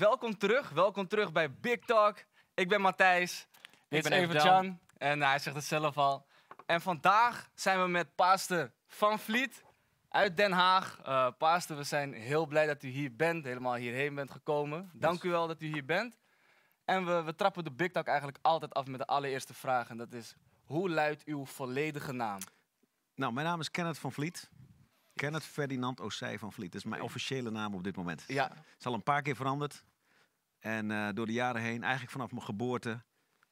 welkom terug. Welkom terug bij Big Talk. Ik ben Matthijs. Dit ben even Evertjan. En hij zegt het zelf al. En vandaag zijn we met Pastor Van Vliet uit Den Haag. Eh Pastor, we zijn heel blij dat u hier bent, helemaal hierheen bent gekomen. Dank u wel dat u hier bent. En we, we trappen de Big Talk eigenlijk altijd af met de allereerste vraag. En dat is, hoe luidt uw volledige naam? Nou, mijn naam is Kenneth van Vliet. Kenneth Ferdinand Ossij van Vliet. Dat is mijn officiële naam op dit moment. Ja, Het is al een paar keer veranderd. En eh, door de jaren heen, eigenlijk vanaf mijn geboorte.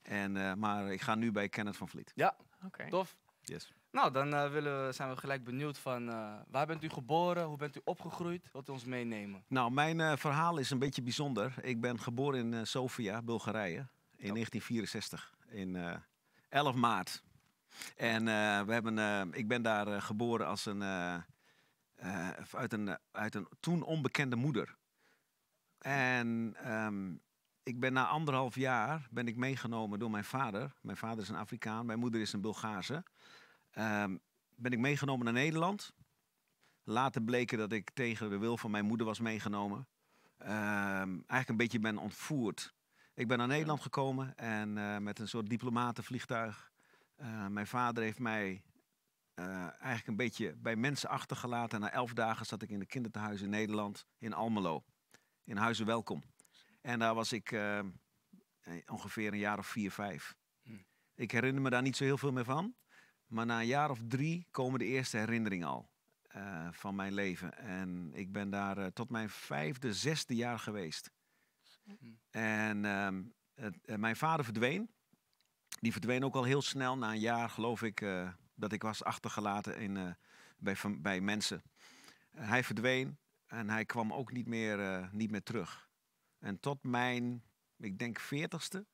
En, eh, maar ik ga nu bij Kenneth van Vliet. ja, Oké. tof. Yes. Nou, dan eh, willen we, zijn we gelijk benieuwd van eh, waar bent u geboren, hoe bent u opgegroeid? Wilt u ons meenemen? Nou, mijn eh, verhaal is een beetje bijzonder. Ik ben geboren in Sofia, Bulgarije, in 1964. In eh 11 maart. En eh, we hebben, eh, ik ben daar eh, geboren als een, eh, eh, uit een, uit een toen onbekende moeder. En ehm, ik ben na anderhalf jaar ben ik meegenomen door mijn vader. Mijn vader is een Afrikaan, mijn moeder is een Bulgaarse. Ehm, ben ik meegenomen naar Nederland. Later bleken dat ik tegen de wil van mijn moeder was meegenomen. Ehm, eigenlijk een beetje ben ontvoerd. Ik ben naar Nederland gekomen en eh, met een soort diplomatenvliegtuig. Mijn vader heeft mij eh, eigenlijk een beetje bij mensen achtergelaten. Na elf dagen zat ik in een kinderthuis in Nederland, in Almelo. In Huizen Welkom. En daar was ik eh, eh, ongeveer een jaar of vier, vijf. Hm. Ik herinner me daar niet zo heel veel meer van. Maar na een jaar of drie komen de eerste herinneringen al eh, van mijn leven. En ik ben daar tot mijn vijfde, zesde jaar geweest. En ehm, het- eh, mijn vader verdween. Die verdween ook al heel snel, na een jaar geloof ik, dat ik was achtergelaten in, bij, bij mensen. Hij verdween en hij kwam ook niet meer, eh, niet meer terug. En tot mijn, ik denk, veertigste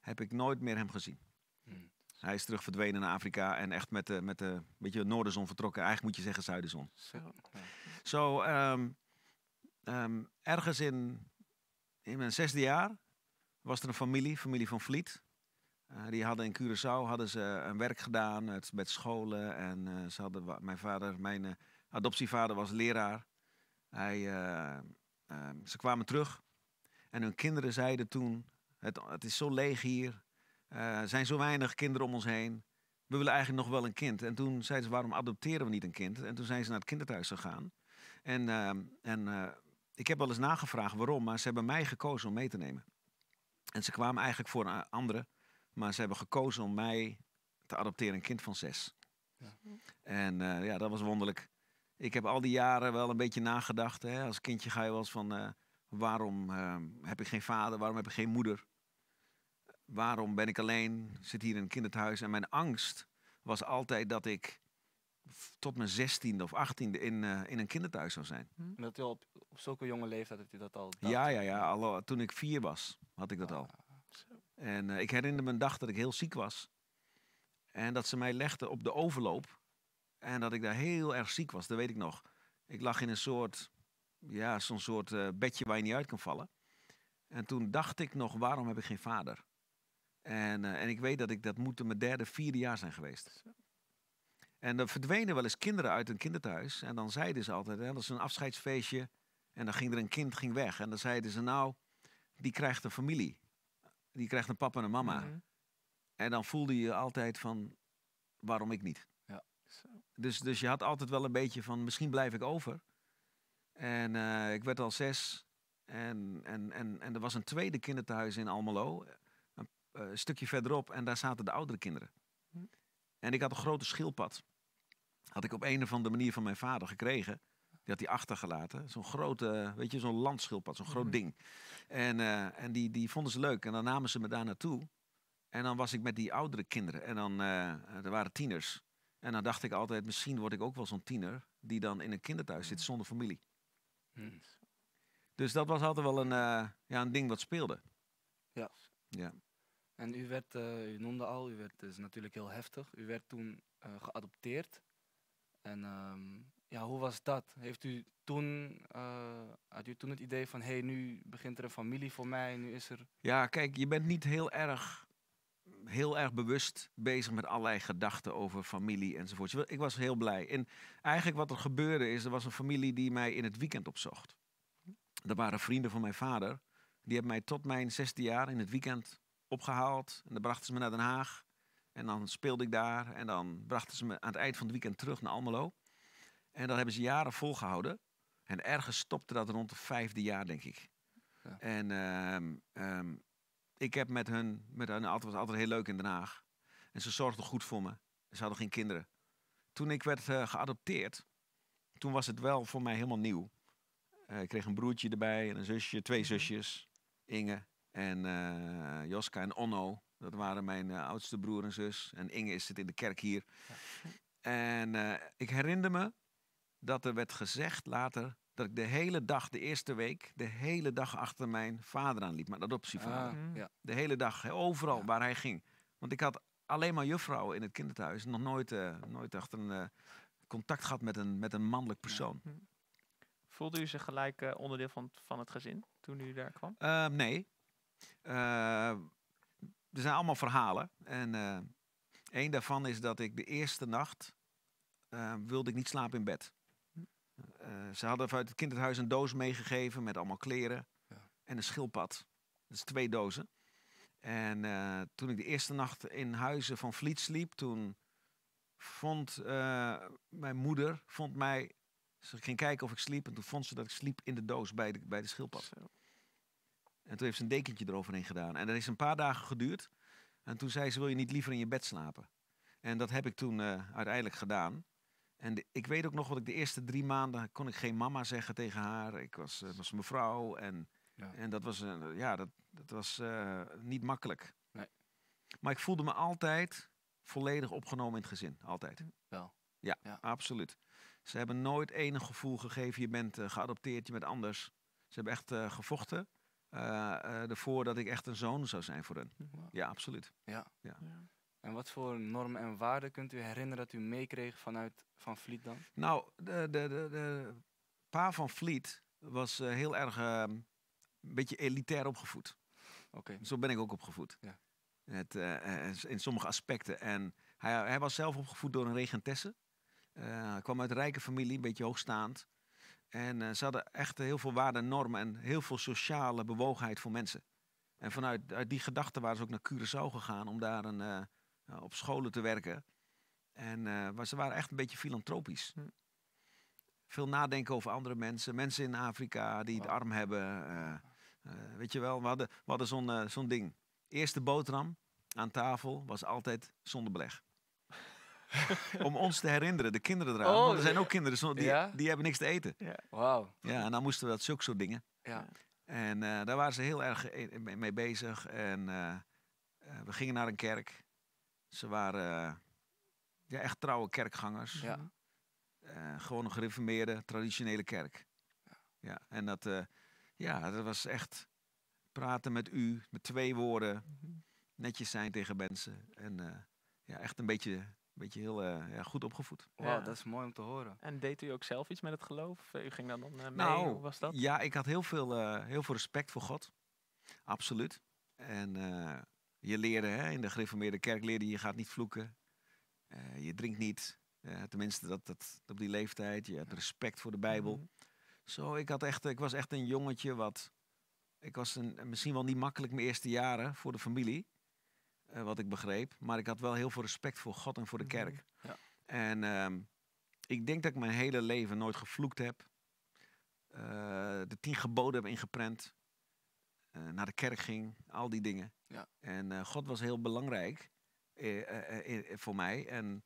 heb ik nooit meer hem gezien. Hmm. Hij is terug verdwenen naar Afrika en echt met de, met de beetje noorderzon vertrokken. Eigenlijk moet je zeggen zuiderzon. Zo. Zo, ehm, ehm, ergens in, in mijn zesde jaar was er een familie, familie van Vliet. Eh, die hadden in Curaçao hadden ze een werk gedaan met, met scholen. En eh, ze hadden, mijn vader, mijn adoptievader was leraar. Hij, eh, ehm, ze kwamen terug en hun kinderen zeiden toen, het, het is zo leeg hier. Eh, er zijn zo weinig kinderen om ons heen. We willen eigenlijk nog wel een kind. En toen zeiden ze, waarom adopteren we niet een kind? En toen zijn ze naar het kinderthuis gegaan. En, ehm, en eh, ik heb wel eens nagevraagd waarom, maar ze hebben mij gekozen om mee te nemen. En ze kwamen eigenlijk voor een andere, maar ze hebben gekozen om mij te adopteren, een kind van zes. Ja. En ja, dat was wonderlijk. Ik heb al die jaren wel een beetje nagedacht. Hè? Als kindje ga je wel eens van, eh, waarom ehm, heb ik geen vader, waarom heb ik geen moeder? Waarom ben ik alleen, zit hier in een kinderthuis? En mijn angst was altijd dat ik tot mijn zestiende of achttiende in, eh, in een kinderthuis zou zijn. En dat al op, op zulke jonge leeftijd heeft u dat al dacht? Ja, ja, ja. Al, eh, toen ik vier was, had ik dat al. En eh, ik herinner me een dag dat ik heel ziek was. En dat ze mij legden op de overloop. En dat ik daar heel erg ziek was, dat weet ik nog. Ik lag in een soort, ja, zo'n soort eh, bedje waar je niet uit kan vallen. En toen dacht ik nog, waarom heb ik geen vader? En, eh, en ik weet dat ik, dat moet mijn derde, vierde jaar zijn geweest. En er verdwenen wel eens kinderen uit een kinderthuis. En dan zeiden ze altijd, hè, dat is een afscheidsfeestje. En dan ging er een kind ging weg. En dan zeiden ze, nou, die krijgt een familie. Die krijgt een papa en een mama. Mhm. En dan voelde je je altijd van, waarom ik niet? Dus, dus je had altijd wel een beetje van, misschien blijf ik over. En eh, ik werd al zes. En, en, en, en er was een tweede kinderthuis in Almelo. Een eh, stukje verderop. En daar zaten de oudere kinderen. Hm. En ik had een grote schildpad. Had ik op een of andere manier van mijn vader gekregen. Die had hij achtergelaten. Zo'n grote, weet je, zo'n landschildpad. Zo'n groot Mhm. ding. En, eh, en die, die vonden ze leuk. En dan namen ze me daar naartoe. En dan was ik met die oudere kinderen. En dan, eh, er waren tieners. En dan dacht ik altijd, misschien word ik ook wel zo'n tiener die dan in een kinderthuis zit zonder familie. Hm. Dus dat was altijd wel een, eh, ja, een ding wat speelde. Ja. Ja. En u werd, eh, u noemde al, u werd, is natuurlijk heel heftig. U werd toen eh, geadopteerd. En ehm, ja, hoe was dat? Heeft u toen, had u toen het idee van, hé, hey, nu begint er een familie voor mij, nu is er... ja, kijk, je bent niet heel erg, heel erg bewust bezig met allerlei gedachten over familie enzovoort. Ik was heel blij. En eigenlijk wat er gebeurde is, er was een familie die mij in het weekend opzocht. Er waren vrienden van mijn vader Die hebben mij tot mijn zesde jaar in het weekend opgehaald. En dan brachten ze me naar Den Haag. En dan speelde ik daar. En dan brachten ze me aan het eind van het weekend terug naar Almelo. En dat hebben ze jaren volgehouden. En ergens stopte dat rond het vijfde jaar, denk ik. Ja. En ehm, ik heb met hun, met hun altijd, was altijd heel leuk in Den Haag. En ze zorgden goed voor me. Ze hadden geen kinderen. Toen ik werd eh, geadopteerd, toen was het wel voor mij helemaal nieuw. Eh, ik kreeg een broertje erbij en een zusje, twee zusjes. Inge en eh, Joska en Onno. Dat waren mijn oudste broer en zus. En Inge is zit in de kerk hier. En ik herinner me dat er werd gezegd later dat ik de hele dag, de eerste week, de hele dag achter mijn vader aanliep. Mijn adoptievader. Ah, ja. De hele dag, overal Ja. waar hij ging. Want ik had alleen maar juffrouwen in het kinderthuis. Nog nooit, eh, nooit achter een eh, contact gehad met een, met een mannelijk persoon. Voelde u zich gelijk eh, onderdeel van, van het gezin toen u daar kwam? Nee. Er zijn allemaal verhalen. En een daarvan is dat ik de eerste nacht wilde ik niet slapen in bed. Eh, ze hadden vanuit het kinderhuis een doos meegegeven met allemaal kleren Ja. en een schildpad. Dat is twee dozen. En eh, toen ik de eerste nacht in huizen van Vliet sliep, toen vond eh, mijn moeder vond mij. Ze ging kijken of ik sliep en toen vond ze dat ik sliep in de doos bij de, bij de schildpad. Zo. En toen heeft ze een dekentje eroverheen gedaan. En dat is een paar dagen geduurd. En toen zei ze, wil je niet liever in je bed slapen? En dat heb ik toen eh, uiteindelijk gedaan. En de- ik weet ook nog wat ik de eerste drie maanden... kon ik geen mama zeggen tegen haar. Ik was, eh, was mevrouw. En, Ja. en dat was, eh, ja, dat, dat was eh, niet makkelijk. Nee. Maar ik voelde me altijd volledig opgenomen in het gezin. Altijd. Wel. Ja, Ja. absoluut. Ze hebben nooit enig gevoel gegeven, je bent eh, geadopteerd, je bent anders. Ze hebben echt eh, gevochten eh, eh, ervoor dat ik echt een zoon zou zijn voor hen. Ja, absoluut. Ja. En wat voor normen en waarden kunt u herinneren dat u meekreeg vanuit Van Vliet dan? Nou, de, de, de, de pa van Vliet was eh, heel erg eh, een beetje elitair opgevoed. Oké. Zo ben ik ook opgevoed. Ja. Het, eh, eh, in sommige aspecten. En hij, hij was zelf opgevoed door een regentesse. Hij kwam uit een rijke familie, een beetje hoogstaand. En ze hadden echt heel veel waarden en normen en heel veel sociale bewogenheid voor mensen. En vanuit uit die gedachten waren ze ook naar Curaçao gegaan om daar een, op scholen te werken. En eh, maar ze waren echt een beetje filantropisch. Hm. Veel nadenken over andere mensen. Mensen in Afrika die het arm hebben. eh, eh, weet je wel, we hadden, we hadden zo'n eh, zo'n ding. Eerste boterham aan tafel was altijd zonder beleg. Om ons te herinneren, de kinderen eraan. Oh, want er zijn ook kinderen zo- die, ja? die hebben niks te eten. Wauw. Ja, en dan moesten we dat zulke soort dingen. Ja. En eh, daar waren ze heel erg mee mee bezig. En eh, eh, we gingen naar een kerk. Ze waren eh, ja, echt trouwe kerkgangers. Ja. Eh, gewoon een gereformeerde, traditionele kerk. Ja, en dat, eh, ja, dat was echt praten met u, met twee woorden. Netjes zijn tegen mensen. En eh, ja, echt een beetje, een beetje heel eh, ja, goed opgevoed. Wauw, Ja. dat is mooi om te horen. En deed u ook zelf iets met het geloof? U ging dan, dan eh, mee? Nou, Hoe was dat? Ja, ik had heel veel, eh, heel veel respect voor God. Absoluut. En eh, je leerde, hè, in de gereformeerde kerk leerde je, gaat niet vloeken. Eh, je drinkt niet. Eh, tenminste, dat, dat, op die leeftijd. Je hebt respect voor de Bijbel. Mhm. Zo, ik, had echt, ik was echt een jongetje wat... Ik was een, misschien wel niet makkelijk mijn eerste jaren voor de familie. eh, wat ik begreep. Maar ik had wel heel veel respect voor God en voor de Mhm. kerk. Ja. En ehm, ik denk dat ik mijn hele leven nooit gevloekt heb. De tien geboden heb ingeprent. Eh, naar de kerk ging. Al die dingen. Ja. En eh, God was heel belangrijk eh, voor mij. En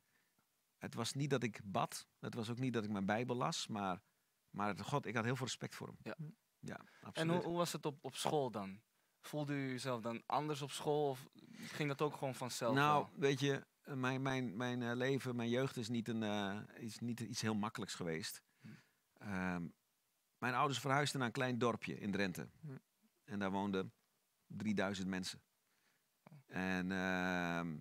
het was niet dat ik bad. Het was ook niet dat ik mijn Bijbel las. Maar, maar God, ik had heel veel respect voor hem. Ja. Ja, En absoluut. hoe, hoe was het op, op school dan? Voelde u jezelf dan anders op school of ging dat ook gewoon vanzelf? Nou, wel? weet je, mijn, mijn, mijn leven, mijn jeugd is niet, een, eh, is niet iets heel makkelijks geweest. Hm. Ehm, mijn ouders verhuisden naar een klein dorpje in Drenthe. Hm. En daar woonden 3000 mensen. En ehm,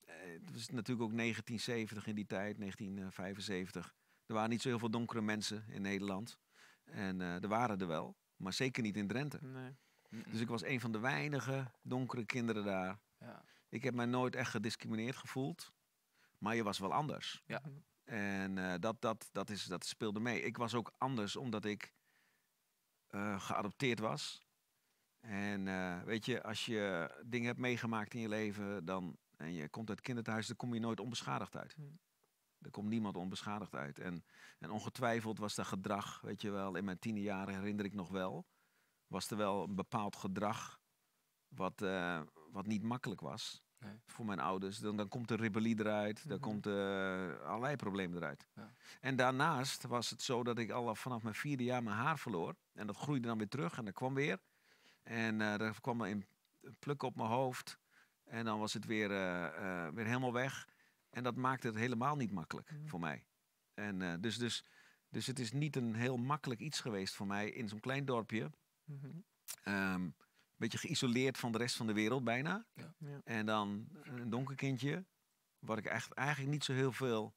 eh, het was natuurlijk ook 1970 in die tijd, 1975. Er waren niet zo heel veel donkere mensen in Nederland. En eh, er waren er wel, maar zeker niet in Drenthe. Nee. Dus ik was een van de weinige donkere kinderen daar. ja. Ik heb mij nooit echt gediscrimineerd gevoeld. Maar je was wel anders. Ja. En eh, dat, dat, dat, is, dat speelde mee. Ik was ook anders omdat ik geadopteerd was. En eh, weet je, als je dingen hebt meegemaakt in je leven dan, en je komt uit het kinderthuis, dan kom je nooit onbeschadigd uit. Hmm. Er komt niemand onbeschadigd uit. En, en ongetwijfeld was dat gedrag, weet je wel, in mijn tiende jaren herinner ik nog wel, was er wel een bepaald gedrag wat, eh, wat niet makkelijk was Nee. voor mijn ouders. Dan, dan komt de rebellie eruit, dan Mhm. komt eh, allerlei problemen eruit. Ja. En daarnaast was het zo dat ik al vanaf mijn vierde jaar mijn haar verloor. En dat groeide dan weer terug en dat kwam weer. En eh er kwam er een pluk op mijn hoofd. En dan was het weer, eh, eh, weer helemaal weg. En dat maakte het helemaal niet makkelijk Mhm. voor mij. En, eh, dus, dus, dus het is niet een heel makkelijk iets geweest voor mij in zo'n klein dorpje. Een beetje geïsoleerd van de rest van de wereld bijna. Ja. Ja. En dan een donker kindje, waar ik echt, eigenlijk niet zo heel veel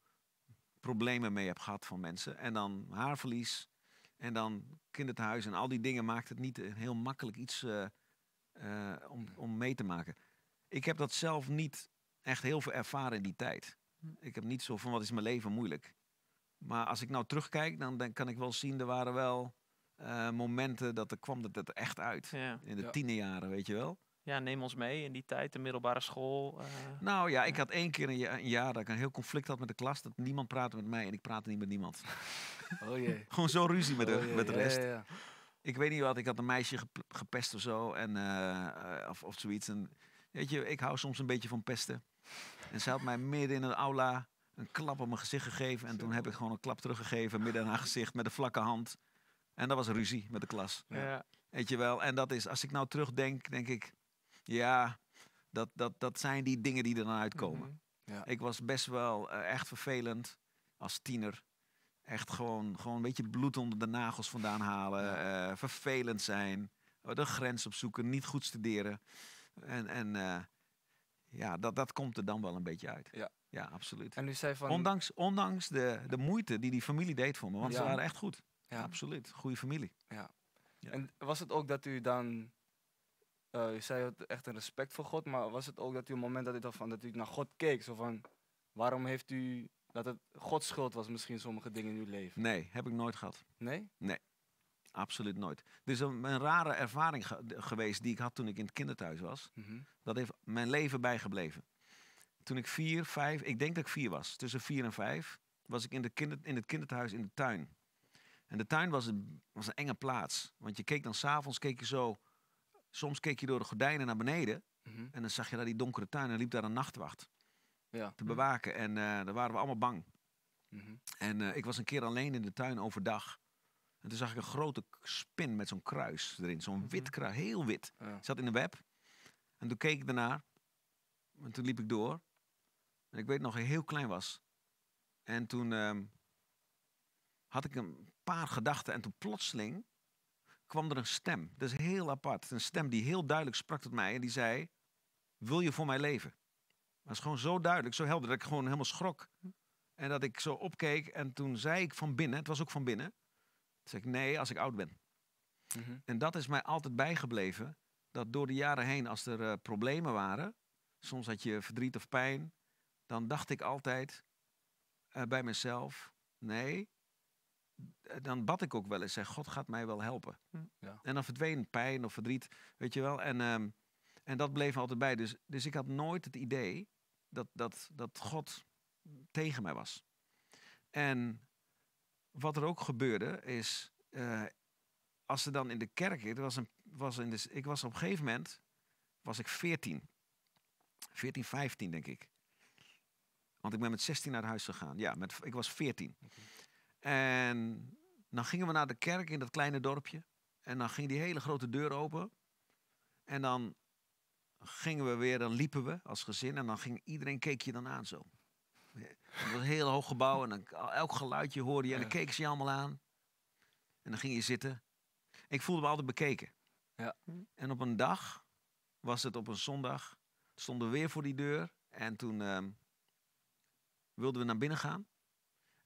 problemen mee heb gehad van mensen. En dan haarverlies en dan kinderthuis en al die dingen maakt het niet een heel makkelijk iets eh, eh, om, om mee te maken. Ik heb dat zelf niet echt heel veel ervaren in die tijd. Hm. Ik heb niet zo van wat is mijn leven moeilijk. Maar als ik nou terugkijk, dan, dan kan ik wel zien, er waren wel eh, momenten dat er kwam dat het echt uit. Ja. In de Ja. tienerjaren, weet je wel. Ja, neem ons mee in die tijd, de middelbare school. eh, Nou ja, ik had één keer een jaar, een jaar dat ik een heel conflict had met de klas. Dat niemand praatte met mij en ik praatte niet met niemand. Oh jee. Gewoon zo ruzie met de, Oh jee, met de rest. ja, ja. Ik weet niet wat, ik had een meisje gep- gepest of zo. En, eh, eh, of, of zoiets. En, weet je, ik hou soms een beetje van pesten. En ze had mij midden in een aula een klap op mijn gezicht gegeven. En toen heb ik gewoon een klap teruggegeven midden in haar gezicht met een vlakke hand. En dat was ruzie met de klas. Ja. Weet je wel? En dat is, als ik nou terugdenk, denk ik, ja, dat, dat, dat zijn die dingen die er dan uitkomen. Mhm. Ja. Ik was best wel eh, echt vervelend als tiener. Echt gewoon, gewoon een beetje bloed onder de nagels vandaan halen. eh, vervelend zijn. eh, De grens opzoeken. Niet goed studeren. En, en eh, ja, dat, dat komt er dan wel een beetje uit. Ja. Ja, absoluut. En u zei van... Ondanks, ondanks de, de moeite die die familie deed voor me. Want ze waren echt goed. Ja. Absoluut. Goede familie. Ja. En was het ook dat u dan... eh, u zei het echt een respect voor God, maar was het ook dat u een moment dat u van dat u naar God keek? Zo van, waarom heeft u... Dat het Gods schuld was misschien sommige dingen in uw leven? Nee, heb ik nooit gehad. Nee? Absoluut nooit. Er is een, een rare ervaring ge- geweest die ik had toen ik in het kinderthuis was. Mhm. Dat heeft mijn leven bijgebleven. Toen ik vier, vijf, ik denk dat ik vier was, tussen vier en vijf, was ik in, de kinder, in het kinderthuis in de tuin. En de tuin was een, was een enge plaats. Want je keek dan s'avonds, keek je zo, soms keek je door de gordijnen naar beneden. Mhm. En dan zag je daar die donkere tuin en liep daar een nachtwacht Ja. te bewaken. En eh daar waren we allemaal bang. Mhm. En eh, ik was een keer alleen in de tuin overdag. En toen zag ik een grote spin met zo'n kruis erin. Zo'n wit Mhm. kruis, heel wit. Ja. Ik zat in de web. En toen keek ik ernaar. En toen liep ik door. En ik weet nog dat ik heel klein was. En toen ehm, had ik een paar gedachten. En toen plotseling kwam er een stem. Dat is heel apart. Een stem die heel duidelijk sprak tot mij. En die zei, wil je voor mij leven? Dat is gewoon zo duidelijk, zo helder, dat ik gewoon helemaal schrok. En dat ik zo opkeek en toen zei ik van binnen, het was ook van binnen. Toen zei ik, nee, als ik oud ben. Mhm. En dat is mij altijd bijgebleven. Dat door de jaren heen, als er eh, problemen waren, soms had je verdriet of pijn, dan dacht ik altijd eh, bij mezelf, nee. Eh, Dan bad ik ook wel eens, zeg, God gaat mij wel helpen. Hm. Ja. En dan verdween pijn of verdriet, weet je wel. En, ehm, en dat bleef altijd bij. Dus, dus ik had nooit het idee dat, dat, dat God tegen mij was. En wat er ook gebeurde is, eh, als ze dan in de kerk, er was een, was in de, ik was op een gegeven moment, was ik 14. 14, 15 denk ik. Want ik ben met 16 naar huis gegaan. Ja, met, ik was 14. En dan gingen we naar de kerk in dat kleine dorpje. En dan ging die hele grote deur open. En dan gingen we weer, dan liepen we als gezin. En dan ging iedereen keek je dan aan zo. Het was een heel hoog gebouw en dan, elk geluidje hoorde je. En dan keken ze je allemaal aan. En dan ging je zitten. Ik voelde me altijd bekeken. Ja. En op een dag, was het op een zondag, stonden we weer voor die deur. En toen ehm, wilden we naar binnen gaan.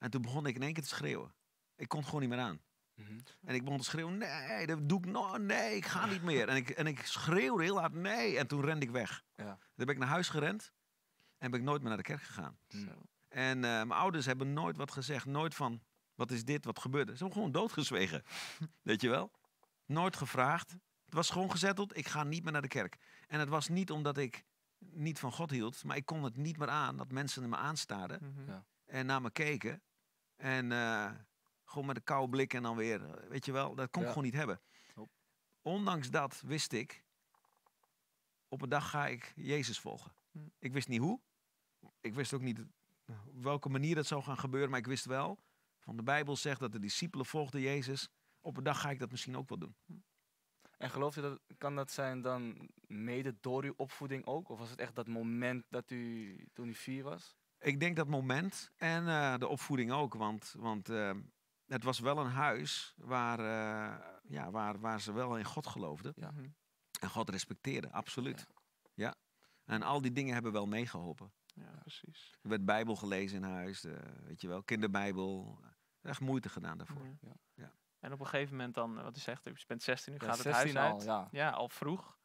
En toen begon ik in één keer te schreeuwen. Ik kon het gewoon niet meer aan. Mhm. En ik begon te schreeuwen, nee, dat doe ik nog, nee, ik ga niet meer. En ik, en ik schreeuwde heel hard, nee. En toen rende ik weg. Ja. Dan ben ik naar huis gerend en ben ik nooit meer naar de kerk gegaan. Mm. Zo. En eh, mijn ouders hebben nooit wat gezegd. Nooit van, wat is dit, wat gebeurde. Ze hebben gewoon doodgezwegen. Weet je wel? Nooit gevraagd. Het was gewoon gezetteld, ik ga niet meer naar de kerk. En het was niet omdat ik niet van God hield, maar ik kon het niet meer aan dat mensen me aanstaarden Mhm. Ja. en naar me keken. En eh, gewoon met een koude blik en dan weer, eh, weet je wel, dat kon ik Ja. gewoon niet hebben. Ondanks dat wist ik, op een dag ga ik Jezus volgen. Hm. Ik wist niet hoe. Ik wist ook niet op welke manier dat zou gaan gebeuren, maar ik wist wel, van de Bijbel zegt dat de discipelen volgden Jezus. Op een dag ga ik dat misschien ook wel doen. En geloof je dat, kan dat zijn dan mede door uw opvoeding ook? Of was het echt dat moment dat u, toen u vier was? Ik denk dat moment en eh, de opvoeding ook. Want, want eh, het was wel een huis waar, eh, ja, waar, waar ze wel in God geloofden. Ja. Mhm. En God respecteerden, absoluut. Ja. En al die dingen hebben wel meegeholpen. Ja, precies. Er werd Bijbel gelezen in huis, eh, weet je wel, kinderbijbel. Echt moeite gedaan daarvoor. Ja. Ja. Ja. En op een gegeven moment dan, wat u zegt, u bent 16, nu Ja, gaat het 16 huis al, uit. ja. Ja, al vroeg.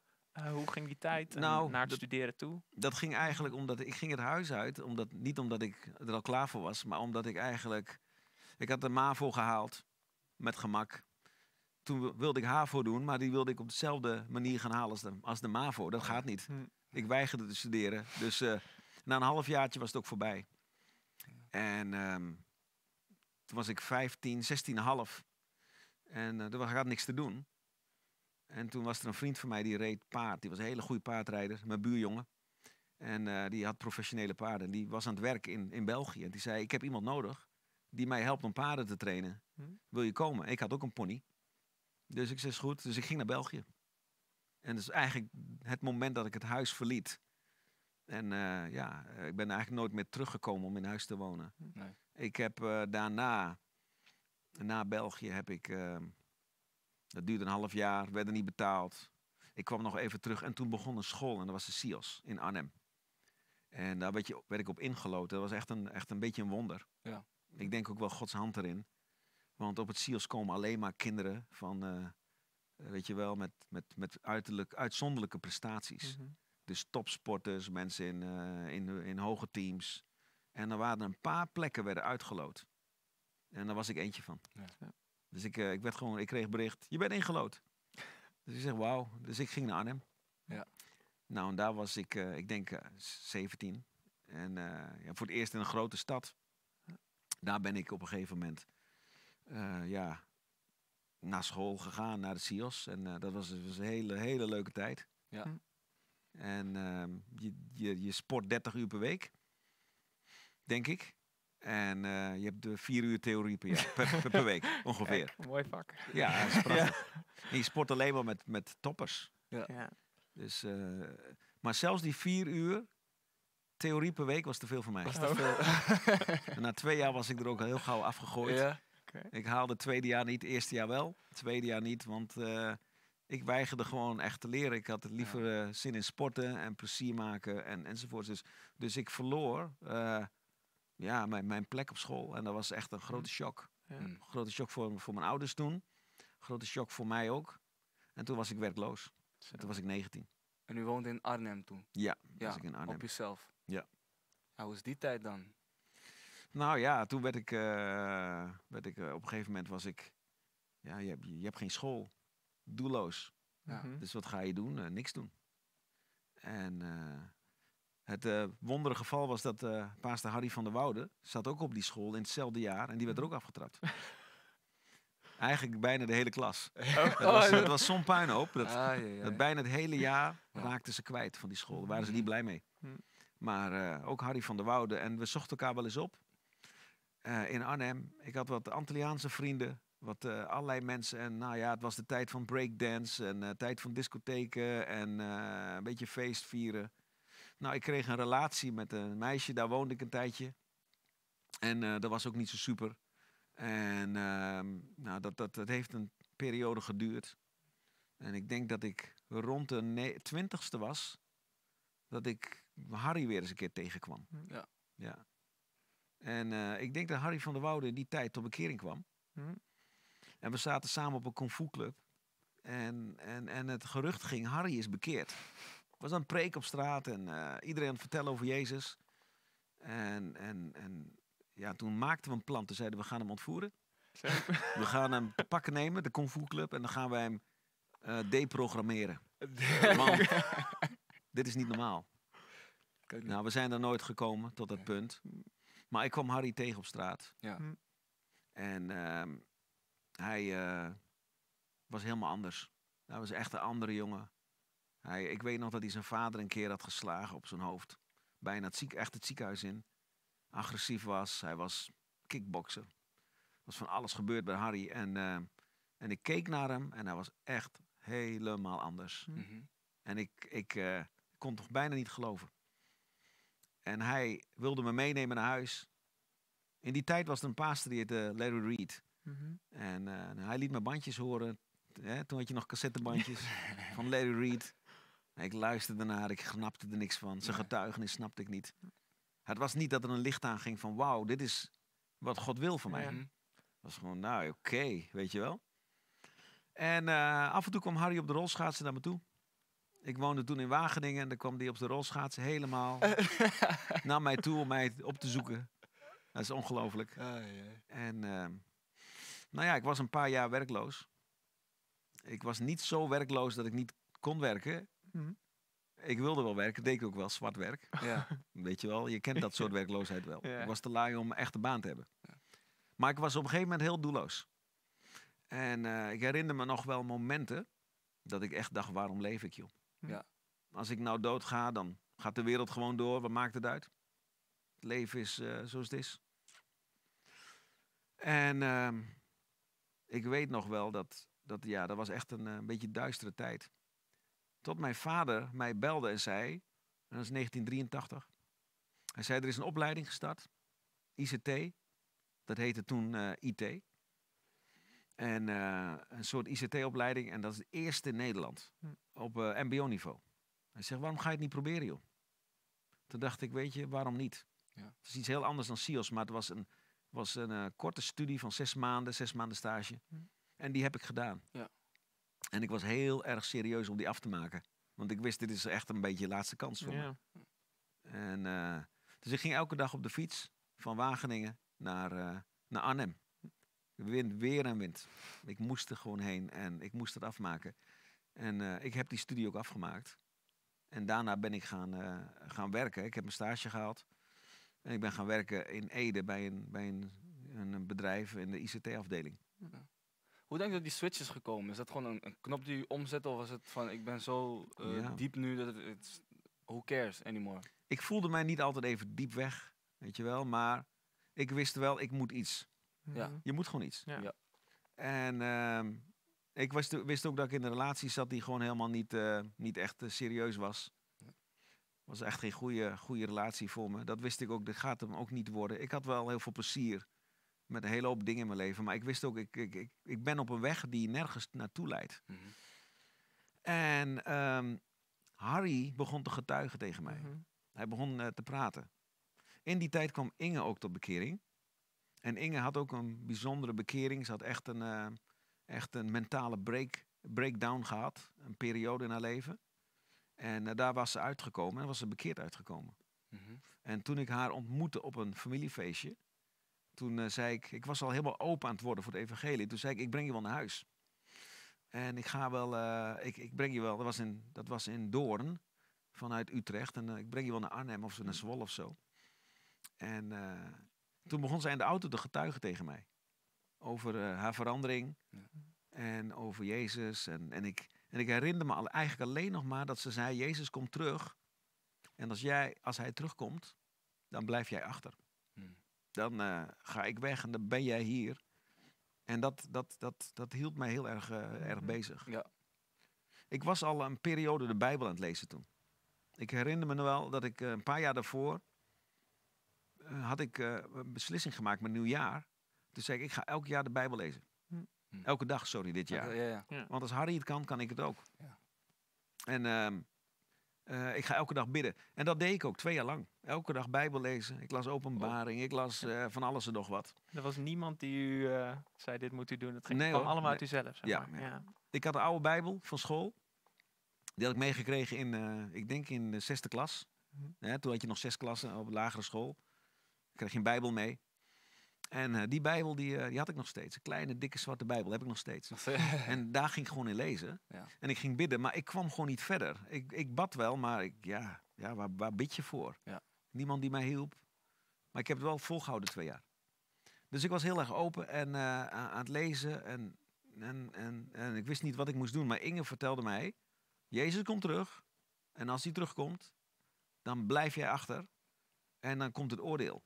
Eh, hoe ging die tijd en Nou, naar het studeren toe? Dat ging eigenlijk omdat ik ging het huis uit, omdat, niet omdat ik er al klaar voor was, maar omdat ik eigenlijk, ik had de MAVO gehaald met gemak. Toen wi- wilde ik HAVO doen, maar die wilde ik op dezelfde manier gaan halen als de, als de MAVO. Dat gaat niet. Hm. Ik weigerde te studeren. Dus eh, na een halfjaartje was het ook voorbij. En ehm, toen was ik 15, 16,5. En uh, er was- had niks te doen. En toen was er een vriend van mij die reed paard. Die was een hele goede paardrijder, mijn buurjongen. En eh, die had professionele paarden. En die was aan het werk in, in België. En die zei, ik heb iemand nodig die mij helpt om paarden te trainen. Hm. Wil je komen? Ik had ook een pony. Dus ik zei, is goed. Dus ik ging naar België. En dat is eigenlijk het moment dat ik het huis verliet. En eh, ja, eh, ik ben eigenlijk nooit meer teruggekomen om in huis te wonen. Nee. Ik heb eh, daarna, na België, heb ik, dat duurde een half jaar, werd er niet betaald. Ik kwam nog even terug en toen begon een school en dat was de SIOS in Arnhem. En daar werd, je, werd ik op ingeloten. Dat was echt een, echt een beetje een wonder. Ja. Ik denk ook wel Gods hand erin. Want op het SIOS komen alleen maar kinderen van, eh, weet je wel, met, met, met uiterlijk, uitzonderlijke prestaties. Mhm. Dus topsporters, mensen in, eh, in, in hoge teams. En er waren een paar plekken werden uitgeloot. En daar was ik eentje van. Ja. Dus ik, eh, ik, werd gewoon, ik kreeg bericht, je bent ingelood. Dus ik zeg, wauw. Dus ik ging naar Arnhem. Ja. Nou, en daar was ik, eh, ik denk, eh, 17. En eh, ja, voor het eerst in een grote stad. Daar ben ik op een gegeven moment, eh, ja, naar school gegaan, naar de CIOS. En eh, dat was, was een hele, hele leuke tijd. Ja. Hm. En ehm, je, je, je sport 30 uur per week, denk ik. En eh, je hebt de vier uur theorie per, jaar, per, per, per week, ongeveer. Kijk, mooi vak. Ja, dat is prachtig. En je sport alleen maar met, met toppers. Ja. Dus, eh, maar zelfs die vier uur theorie per week was te veel voor mij. Was Oh. dat veel? En na twee jaar was ik er ook heel gauw afgegooid. ja. Ik haalde het tweede jaar niet, het eerste jaar wel. Het tweede jaar niet, want eh, ik weigerde gewoon echt te leren. Ik had liever zin in sporten en plezier maken en, enzovoorts. Dus, dus ik verloor eh, ja, mijn, mijn plek op school. En dat was echt een grote shock. Ja. Hm. Een grote shock voor, voor mijn ouders toen. Grote shock voor mij ook. En toen was ik werkloos. Zo. Toen was ik 19. En u woonde in Arnhem toen? Ja, Ja, was ik in Arnhem. op jezelf? Ja. ja. Hoe is die tijd dan? Nou ja, toen werd ik, eh, werd ik eh, op een gegeven moment was ik, ja, je hebt, je hebt geen school, doelloos. Ja. Dus wat ga je doen? Eh, niks doen. En het eh wondere geval was dat eh paaster Harry van der Woude zat ook op die school in hetzelfde jaar en die werd er ook afgetrapt. Eigenlijk bijna de hele klas. Het was, het was zo'n puinhoop. Dat, Ah, ja, ja, dat bijna het hele jaar Ja. raakten ze kwijt van die school. Daar waren ze niet Mhm. blij mee. Mhm. Maar eh, ook Harry van der Woude. En we zochten elkaar wel eens op. in Arnhem. Ik had wat Antilliaanse vrienden. Wat allerlei mensen. En nou ja, het was de tijd van breakdance. En tijd van discotheken. En een beetje feest vieren. Nou, ik kreeg een relatie met een meisje. Daar woonde ik een tijdje. En eh, dat was ook niet zo super. En ehm, nou, dat, dat, dat heeft een periode geduurd. En ik denk dat ik rond de twintigste was. Dat ik Harry weer eens een keer tegenkwam. Ja. ja. En eh, ik denk dat Harry van der Woude in die tijd tot bekering kwam. Mhm. En we zaten samen op een kung fu club. En, en, en het gerucht ging, Harry is bekeerd. Was een preek op straat en eh, iedereen aan het vertellen over Jezus. En, en, en ja, toen maakten we een plan. Toen zeiden we, we gaan hem ontvoeren. We gaan hem te pakken nemen, de Kung Fu Club. En dan gaan wij hem eh, deprogrammeren. Want dit is niet normaal. Nou, we zijn er nooit gekomen tot dat punt. Maar ik kwam Harry tegen op straat. Ja. Hm. En ehm, hij eh, was helemaal anders. Hij was echt een andere jongen. Hij, ik weet nog dat hij zijn vader een keer had geslagen op zijn hoofd. Bijna het ziek, echt het ziekenhuis in. Agressief was. Hij was kickbokser. Er was van alles gebeurd bij Harry. En, eh, en ik keek naar hem en hij was echt helemaal anders. Mhm. En ik, ik eh, kon toch bijna niet geloven. En hij wilde me meenemen naar huis. In die tijd was er een pastor die heette Larry Reed. Mhm. En eh, hij liet me bandjes horen. Hè, toen had je nog cassettebandjes van Larry Reed. Ik luisterde naar, ik snapte er niks van. Zijn getuigenis snapte ik niet. Het was niet dat er een licht aanging van wauw, dit is wat God wil van mij. Ja. Mhm. Het was gewoon, nou oké, weet je wel. En eh, af en toe kwam Harry op de rolschaatsen naar me toe. Ik woonde toen in Wageningen en dan kwam hij op de rolschaatsen helemaal naar mij toe om mij op te zoeken. Dat is ongelooflijk. En ehm, nou ja, ik was een paar jaar werkloos. Ik was niet zo werkloos dat ik niet kon werken. Mhm. Ik wilde wel werken, deed ik ook wel zwart werk. Ja. Weet je wel, je kent dat soort werkloosheid wel. Ja. Ik was te lui om een echte baan te hebben. Maar ik was op een gegeven moment heel doelloos. En eh, ik herinner me nog wel momenten dat ik echt dacht, waarom leef ik joh? Ja. Als ik nou dood ga, dan gaat de wereld gewoon door. Wat maakt het uit? Het leven is eh, zoals het is. En ehm, ik weet nog wel dat, dat ja, dat was echt een, eh, een beetje duistere tijd. Tot mijn vader mij belde en zei, en dat is 1983. Hij zei, er is een opleiding gestart, ICT. Dat heette toen eh, IT. En eh, een soort ICT-opleiding. En dat is de eerste in Nederland. Hm. Op eh, mbo-niveau. Hij zegt, waarom ga je het niet proberen, joh? Toen dacht ik, weet je, waarom niet? Ja. Het is iets heel anders dan SIOS, maar het was een, was een korte studie van zes maanden, zes maanden stage. Hm. En die heb ik gedaan. Ja. En ik was heel erg serieus om die af te maken. Want ik wist, dit is echt een beetje de laatste kans voor me. Ja. En, eh, dus ik ging elke dag op de fiets van Wageningen naar, eh, naar Arnhem. Wind, weer en wind. Ik moest er gewoon heen en ik moest het afmaken. En eh, ik heb die studie ook afgemaakt. En daarna ben ik gaan, gaan werken. Ik heb mijn stage gehaald. En ik ben gaan werken in Ede bij een, bij een, een bedrijf in de ICT-afdeling. Hoe denk je dat die switch is gekomen? Is dat gewoon een, een knop die je omzet of was het van ik ben zo eh, Ja. diep nu dat het, het who cares anymore? Ik voelde mij niet altijd even diep weg, weet je wel. Maar ik wist wel, ik moet iets. Ja. Je moet gewoon iets. Ja. Ja. En ehm, ik wist, wist ook dat ik in een relatie zat die gewoon helemaal niet, eh, niet echt eh, serieus was. Was echt geen goede, goede relatie voor me. Dat wist ik ook, dat gaat hem ook niet worden. Ik had wel heel veel plezier met een hele hoop dingen in mijn leven. Maar ik wist ook, ik, ik, ik, ik ben op een weg die nergens naartoe leidt. Mhm. En ehm, Harry begon te getuigen tegen mij. Mhm. Hij begon eh, te praten. In die tijd kwam Inge ook tot bekering. En Inge had ook een bijzondere bekering. Ze had echt een, eh, echt een mentale break, breakdown gehad. Een periode in haar leven. En eh, daar was ze uitgekomen en was ze bekeerd uitgekomen. Mhm. En toen ik haar ontmoette op een familiefeestje, toen eh, zei ik, ik was al helemaal open aan het worden voor het evangelie. Toen zei ik, ik breng je wel naar huis. En ik ga wel, eh, ik, ik breng je wel, dat was in, dat was in Doorn, vanuit Utrecht. En eh, ik breng je wel naar Arnhem of zo, naar Zwolle of zo. En toen begon zij in de auto te getuigen tegen mij. Over haar verandering Ja. en over Jezus. En, en, ik, en ik herinner me al, eigenlijk alleen nog maar dat ze zei, Jezus komt terug. En als, jij, als hij terugkomt, dan blijf jij achter. Hmm. Dan eh, ga ik weg en dan ben jij hier. En dat, dat, dat, dat hield mij heel erg, eh, erg Mhm. bezig. Ja. Ik was al een periode de Bijbel aan het lezen toen. Ik herinner me nog wel dat ik eh, een paar jaar daarvoor... eh, had ik eh, een beslissing gemaakt met nieuwjaar. Toen zei ik, ik ga elk jaar de Bijbel lezen. Hm. Elke dag, sorry, dit jaar. Ja, ja. Want als Harry het kan, kan ik het ook. Ja. En eh, ik ga elke dag bidden. En dat deed ik ook twee jaar lang. Elke dag Bijbel lezen. Ik las openbaring. Ik las eh, van alles en nog wat. Er was niemand die u eh, zei, dit moet u doen. Het ging Nee, hoor. allemaal uit uzelf. Zeg Ja, maar. ja. ja. Ik had een oude Bijbel van school. Die had ik meegekregen in, ik denk in de zesde klas. Mhm. Toen had je nog zes klassen op de lagere school. Dan kreeg je een Bijbel mee. En eh, die Bijbel die, eh, die had ik nog steeds. Een kleine, dikke, zwarte Bijbel heb ik nog steeds. En daar ging ik gewoon in lezen. Ja. En ik ging bidden, maar ik kwam gewoon niet verder. Ik, ik bad wel, maar ik, ja, ja, waar, waar bid je voor? Ja. Niemand die mij hielp. Maar ik heb het wel volgehouden twee jaar. Dus ik was heel erg open en eh, aan, aan het lezen. En, en, en, en ik wist niet wat ik moest doen. Maar Inge vertelde mij, Jezus komt terug. En als hij terugkomt, dan blijf jij achter. En dan komt het oordeel.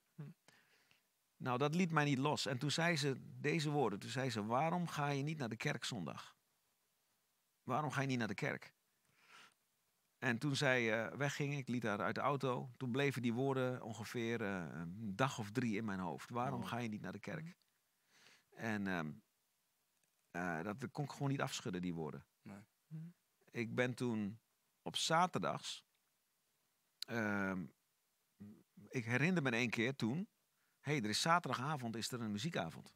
Nou, dat liet mij niet los. En toen zei ze deze woorden. Toen zei ze, waarom ga je niet naar de kerk zondag? Waarom ga je niet naar de kerk? En toen zij eh, wegging, ik liet haar uit de auto. Toen bleven die woorden ongeveer eh, een dag of drie in mijn hoofd. Waarom Oh. ga je niet naar de kerk? En ehm, eh, dat kon ik gewoon niet afschudden, die woorden. Nee. Hm. Ik ben toen op zaterdags. ehm, ik herinner me één keer toen. Hé, hey, er is zaterdagavond is er een muziekavond.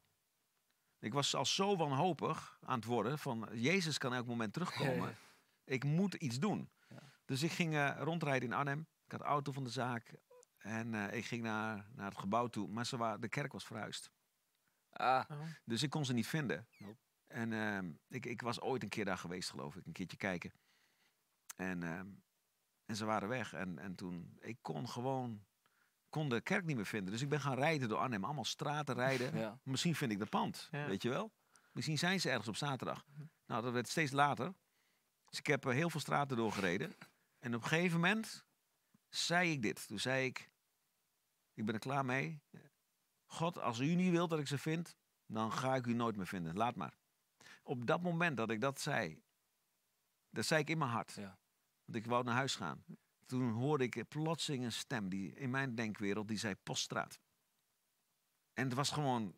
Ik was al zo wanhopig aan het worden van Jezus kan elk moment terugkomen. Ik moet iets doen. Ja. Dus ik ging eh, rondrijden in Arnhem. Ik had de auto van de zaak. En eh, ik ging naar, naar het gebouw toe. Maar ze waren, de kerk was verhuisd. Ah, Oh. Dus ik kon ze niet vinden. Nope. En ehm, ik, ik was ooit een keer daar geweest, geloof ik. Een keertje kijken. En, ehm, en ze waren weg. En, en toen, ik kon gewoon, kon de kerk niet meer vinden. Dus ik ben gaan rijden door Arnhem. Allemaal straten rijden. ja. Misschien vind ik de pand, Ja. weet je wel. Misschien zijn ze ergens op zaterdag. Nou, dat werd steeds later. Dus ik heb eh, heel veel straten doorgereden. En op een gegeven moment zei ik dit. Toen zei ik, ik ben er klaar mee. God, als u niet wilt dat ik ze vind, dan ga ik u nooit meer vinden. Laat maar. Op dat moment dat ik dat zei, dat zei ik in mijn hart. Ja. Want ik wou naar huis gaan. Toen hoorde ik plotseling een stem die in mijn denkwereld, die zei poststraat. En het was gewoon,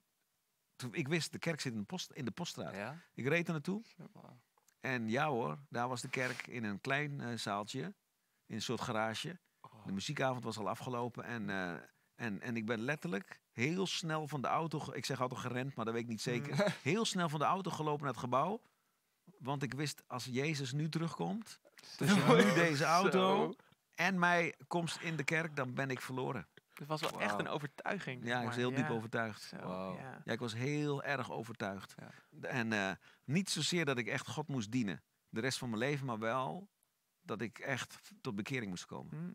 ik wist, de kerk zit in de, post, in de poststraat. Ja? Ik reed er naartoe en ja hoor, daar was de kerk in een klein eh, zaaltje, in een soort garage. Oh. De muziekavond was al afgelopen en, eh, en, en ik ben letterlijk heel snel van de auto, ik zeg altijd gerend, maar dat weet ik niet zeker, heel snel van de auto gelopen naar het gebouw. Want ik wist, als Jezus nu terugkomt, tussen nu deze auto. En mij komst in de kerk, dan ben ik verloren. Het was wel echt een overtuiging. Ja, ik was heel diep ja. overtuigd. Zo, Wauw. ja. Ja, ik was heel erg overtuigd. Ja. En eh, niet zozeer dat ik echt God moest dienen, de rest van mijn leven, maar wel dat ik echt tot bekering moest komen. Hm.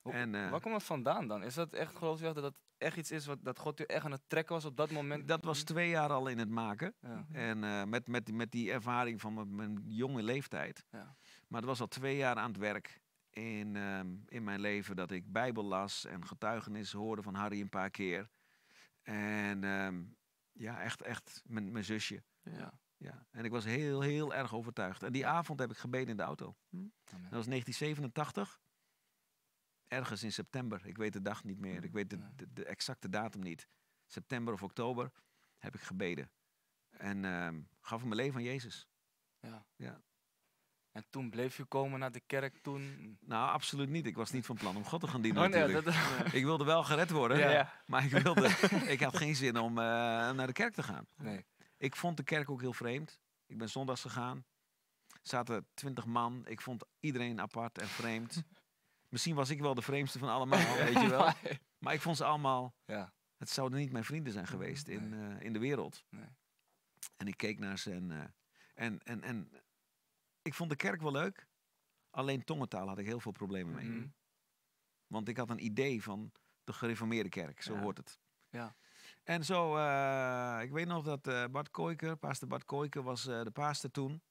Hoe- En, eh, Waar komt dat vandaan dan? Is dat echt, geloof je dat dat echt iets is wat dat God u echt aan het trekken was op dat moment? Dat was twee jaar al in het maken. Ja. En eh, met, met, met die ervaring van mijn, mijn jonge leeftijd. Ja. Maar het was al twee jaar aan het werk in, ehm, in mijn leven dat ik Bijbel las en getuigenis hoorde van Harry een paar keer. En ehm, ja, echt, echt mijn, mijn zusje. Ja. Ja. En ik was heel, heel erg overtuigd. En die avond heb ik gebeden in de auto. Amen. Dat was 1987. Ergens in september. Ik weet de dag niet meer. Ik weet de, de exacte datum niet. September of oktober heb ik gebeden. En ehm, gaf ik mijn leven aan Jezus. Ja. Ja. En toen bleef u komen naar de kerk toen? Nou, absoluut niet. Ik was niet van plan om God te gaan dienen Oh nee, natuurlijk. dat, Ik wilde wel gered worden. Ja. Ja. Maar ik, wilde, ik had geen zin om eh, naar de kerk te gaan. nee. Ik vond de kerk ook heel vreemd. Ik ben zondags gegaan. Er zaten twintig man. Ik vond iedereen apart en vreemd. Misschien was ik wel de vreemdste van allemaal, weet je wel. Maar ik vond ze allemaal... Ja. Het zouden niet mijn vrienden zijn geweest in, eh, in de wereld. Nee. En ik keek naar ze en, eh, en, en, en ik vond de kerk wel leuk. Alleen tongentaal had ik heel veel problemen mee. Mhm. Want ik had een idee van de gereformeerde kerk, zo Ja. hoort het. Ja. En zo, eh, ik weet nog dat eh, Bart Kooiker, pastor Bart Kooiker was eh, de pastor toen.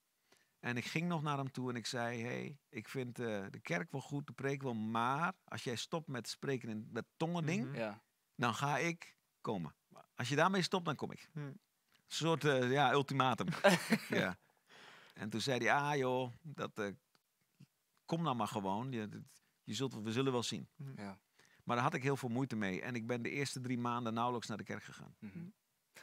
En ik ging nog naar hem toe en ik zei, hey, ik vind de kerk wel goed, de preek wel, maar als jij stopt met spreken in dat tongen ding, Mhm. Ja. dan ga ik komen. Als je daarmee stopt, dan kom ik. Hm. Een soort ja, ultimatum. ja. En toen zei hij, ah joh, dat, eh, kom dan maar gewoon. Je, dat- je zult, we zullen wel zien. ja. Maar daar had ik heel veel moeite mee. En ik ben de eerste drie maanden nauwelijks naar de kerk gegaan. Mhm.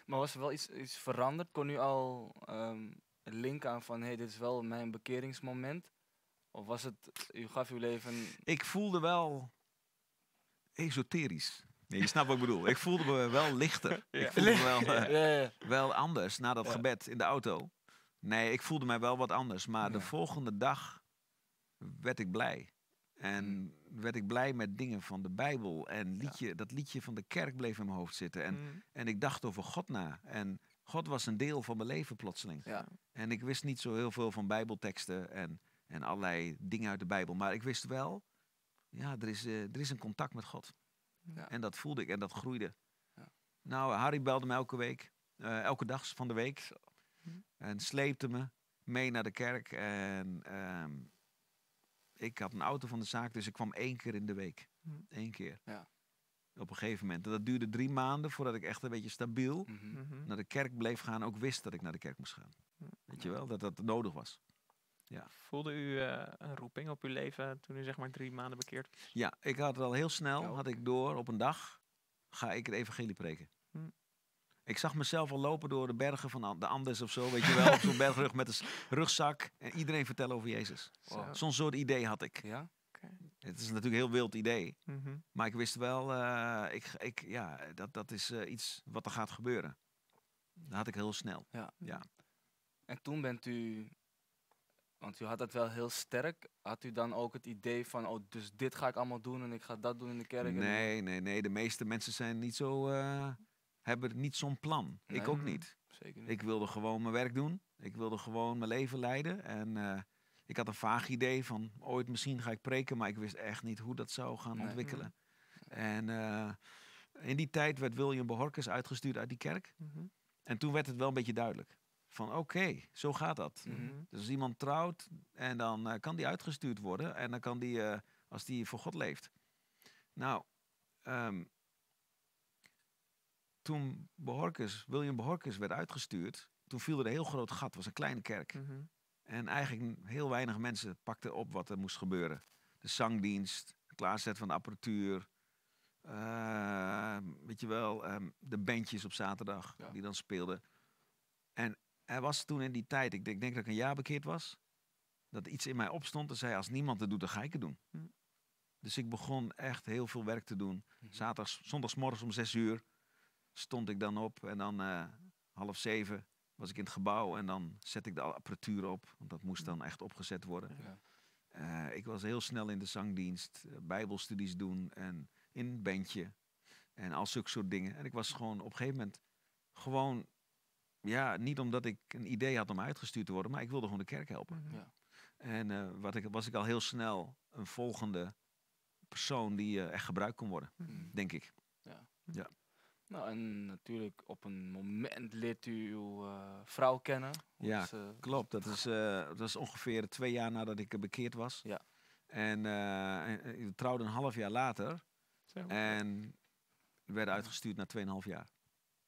Maar was er wel iets, iets veranderd? Kon u al ehm linken aan van, hé, hey, dit is wel mijn bekeringsmoment? Of was het, u gaf uw leven... Ik voelde wel esoterisch. Nee, je snapt wat ik bedoel. Ik voelde me wel lichter. Ja. Ik voelde me wel, eh, Ja, ja, ja. wel anders na dat Ja. gebed in de auto. Nee, ik voelde mij wel wat anders. Maar de volgende dag werd ik blij. En werd ik blij met dingen van de Bijbel. En liedje, dat liedje van de kerk bleef in mijn hoofd zitten. En, Mhm. en ik dacht over God na. En God was een deel van mijn leven plotseling. Ja. En ik wist niet zo heel veel van Bijbelteksten en, en allerlei dingen uit de Bijbel. Maar ik wist wel, ja, er is, eh, er is een contact met God. Ja. En dat voelde ik en dat groeide. Ja. Nou, Harry belde me elke week, eh, elke dag van de week. En sleepte me mee naar de kerk. En ehm, ik had een auto van de zaak, dus ik kwam één keer in de week. Mhm. Eén keer. Ja. Op een gegeven moment. En dat duurde drie maanden voordat ik echt een beetje stabiel Mhm. Mhm. naar de kerk bleef gaan. Ook wist dat ik naar de kerk moest gaan. Ja. Weet je wel, dat dat nodig was. Voelde u eh, een roeping op uw leven toen u zeg maar drie maanden bekeerd was? Ja, ik had het al heel snel, had ik door op een dag, ga ik het evangelie preken. Ik zag mezelf al lopen door de bergen van An- de Andes of zo, weet je wel, op zo'n bergrug met een rugzak en iedereen vertellen over Jezus. Wow. Zo. Zo'n soort idee had ik. Ja? Het is natuurlijk een heel wild idee, Mhm. maar ik wist wel, eh, ik, ik, ja, dat, dat is eh, iets wat er gaat gebeuren. Dat had ik heel snel. En toen bent u, want u had dat wel heel sterk, had u dan ook het idee van, oh, dus dit ga ik allemaal doen en ik ga dat doen in de kerk? en- Nee, nee, nee. De meeste mensen zijn niet zo, eh, hebben niet zo'n plan. Ik ook niet. Zeker niet. Ik wilde gewoon mijn werk doen. Ik wilde gewoon mijn leven leiden. En eh, ik had een vaag idee van ooit misschien ga ik preken, maar ik wist echt niet hoe dat zou gaan Nee. ontwikkelen. En eh, in die tijd werd William Behorkes uitgestuurd uit die kerk. Mhm. En toen werd het wel een beetje duidelijk. Van oké, zo gaat dat. Dus als iemand trouwt en dan eh, kan die uitgestuurd worden. En dan kan die, als die voor God leeft. Nou, ehm, toen Behorkes, William Behorkes werd uitgestuurd, toen viel er een heel groot gat. Het was een kleine kerk. Mhm. En eigenlijk heel weinig mensen pakten op wat er moest gebeuren. De zangdienst, het klaarzetten van de apparatuur. eh, weet je wel, ehm, de bandjes op zaterdag Ja. die dan speelden. En er was toen in die tijd, ik denk, ik denk dat ik een jaar bekeerd was, dat iets in mij opstond en zei: Als niemand het doet, dan ga ik het doen. Hm. Dus ik begon echt heel veel werk te doen. Mhm. Zaterdags, zondagsmorgens om zes uur stond ik dan op en dan eh, half zeven was ik in het gebouw en dan zet ik de apparatuur op, want dat moest dan echt opgezet worden. Ja. Eh, ik was heel snel in de zangdienst, eh, bijbelstudies doen en in een bandje en al zulke soort dingen. En ik was gewoon op een gegeven moment gewoon, ja, niet omdat ik een idee had om uitgestuurd te worden, maar ik wilde gewoon de kerk helpen. Mhm. Ja. En eh, wat ik, was ik al heel snel een volgende persoon die echt gebruikt kon worden, Mhm. denk ik. Nou, en natuurlijk op een moment leert u uw eh, vrouw kennen. Ja, eh, Klopt, dat is, eh, dat is ongeveer twee jaar nadat ik bekeerd was. Ja. En en, ik trouwde een half jaar later Zo. en we werden uitgestuurd na 2,5 jaar.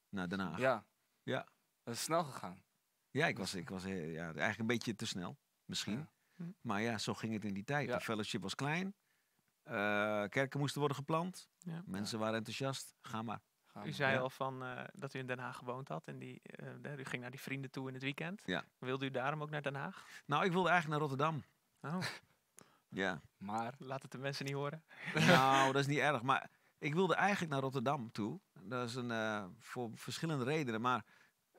Naar Den Haag. Ja. Ja. Dat is snel gegaan. Ja, ik was, ik was ja, eigenlijk een beetje te snel, misschien. Ja. Hm. Maar ja, zo ging het in die tijd. Ja. De fellowship was klein. kerken moesten worden geplant. Ja. Mensen waren enthousiast. Ga maar. Gaan U zei Ja. al van, eh, dat u in Den Haag gewoond had en die, eh, u ging naar die vrienden toe in het weekend. Ja. Wilde u daarom ook naar Den Haag? Nou, ik wilde eigenlijk naar Rotterdam. Oh, Ja. Maar, laat het de mensen niet horen. nou, dat is niet erg. Maar ik wilde eigenlijk naar Rotterdam toe. Dat is een, eh, voor verschillende redenen. Maar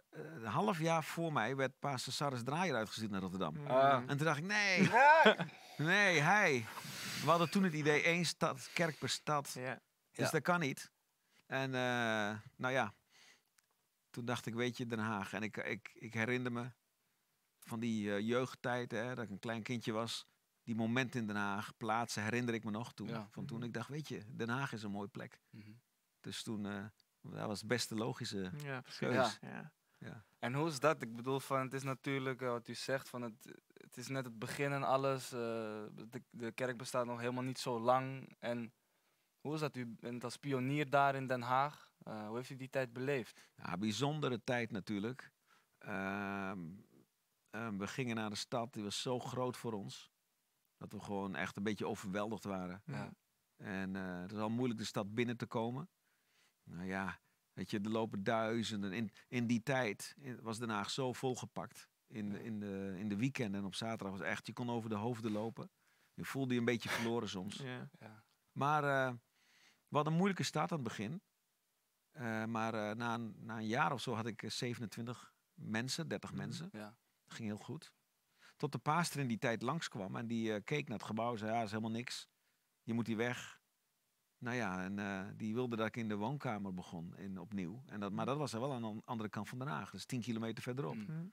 eh, een half jaar voor mij werd Pastor Sarres Draaier uitgestuurd naar Rotterdam. Ah. Mm. En toen dacht ik, nee, nee, hij. We hadden toen het idee één stad, kerk per stad. Ja. Dus Ja. dat kan niet. En eh, nou ja, toen dacht ik, weet je, Den Haag. En ik, ik, ik herinner me van die eh, jeugdtijd, hè, dat ik een klein kindje was. Die momenten in Den Haag, plaatsen, herinner ik me nog toen. Ja. Van toen Mhm. ik dacht, weet je, Den Haag is een mooie plek. Mhm. Dus toen, eh, dat was het beste logische. Ja. Keus. Ja. Ja. En hoe is dat? Ik bedoel, van, het is natuurlijk wat u zegt, van het, het is net het begin en alles. eh, de, de kerk bestaat nog helemaal niet zo lang. En hoe is dat? U bent als pionier daar in Den Haag. Eh, hoe heeft u die tijd beleefd? Ja, bijzondere tijd natuurlijk. Ehm, ehm, we gingen naar de stad, die was zo groot voor ons. Dat we gewoon echt een beetje overweldigd waren. Ja. En eh, het is al moeilijk de stad binnen te komen. Nou ja, weet je, er lopen duizenden. In, in die tijd was Den Haag zo volgepakt. In, de- in, de, in de weekenden en op zaterdag was echt, je kon over de hoofden lopen. Je voelde je een beetje verloren soms. Ja. Ja. Maar eh, hadden een moeilijke start aan het begin. Eh, maar eh, na, een, na een jaar of zo had ik eh, 27 mensen, 30 Mhm. mensen. Ja. Dat ging heel goed. Tot de paaster in die tijd langskwam en die eh, keek naar het gebouw en zei, ja, dat is helemaal niks. je moet die weg. Nou ja, en eh, die wilde dat ik in de woonkamer begon, in, opnieuw. En dat, maar dat was er wel aan de andere kant van Den Haag, dus 10 kilometer verderop. Mm. Mhm.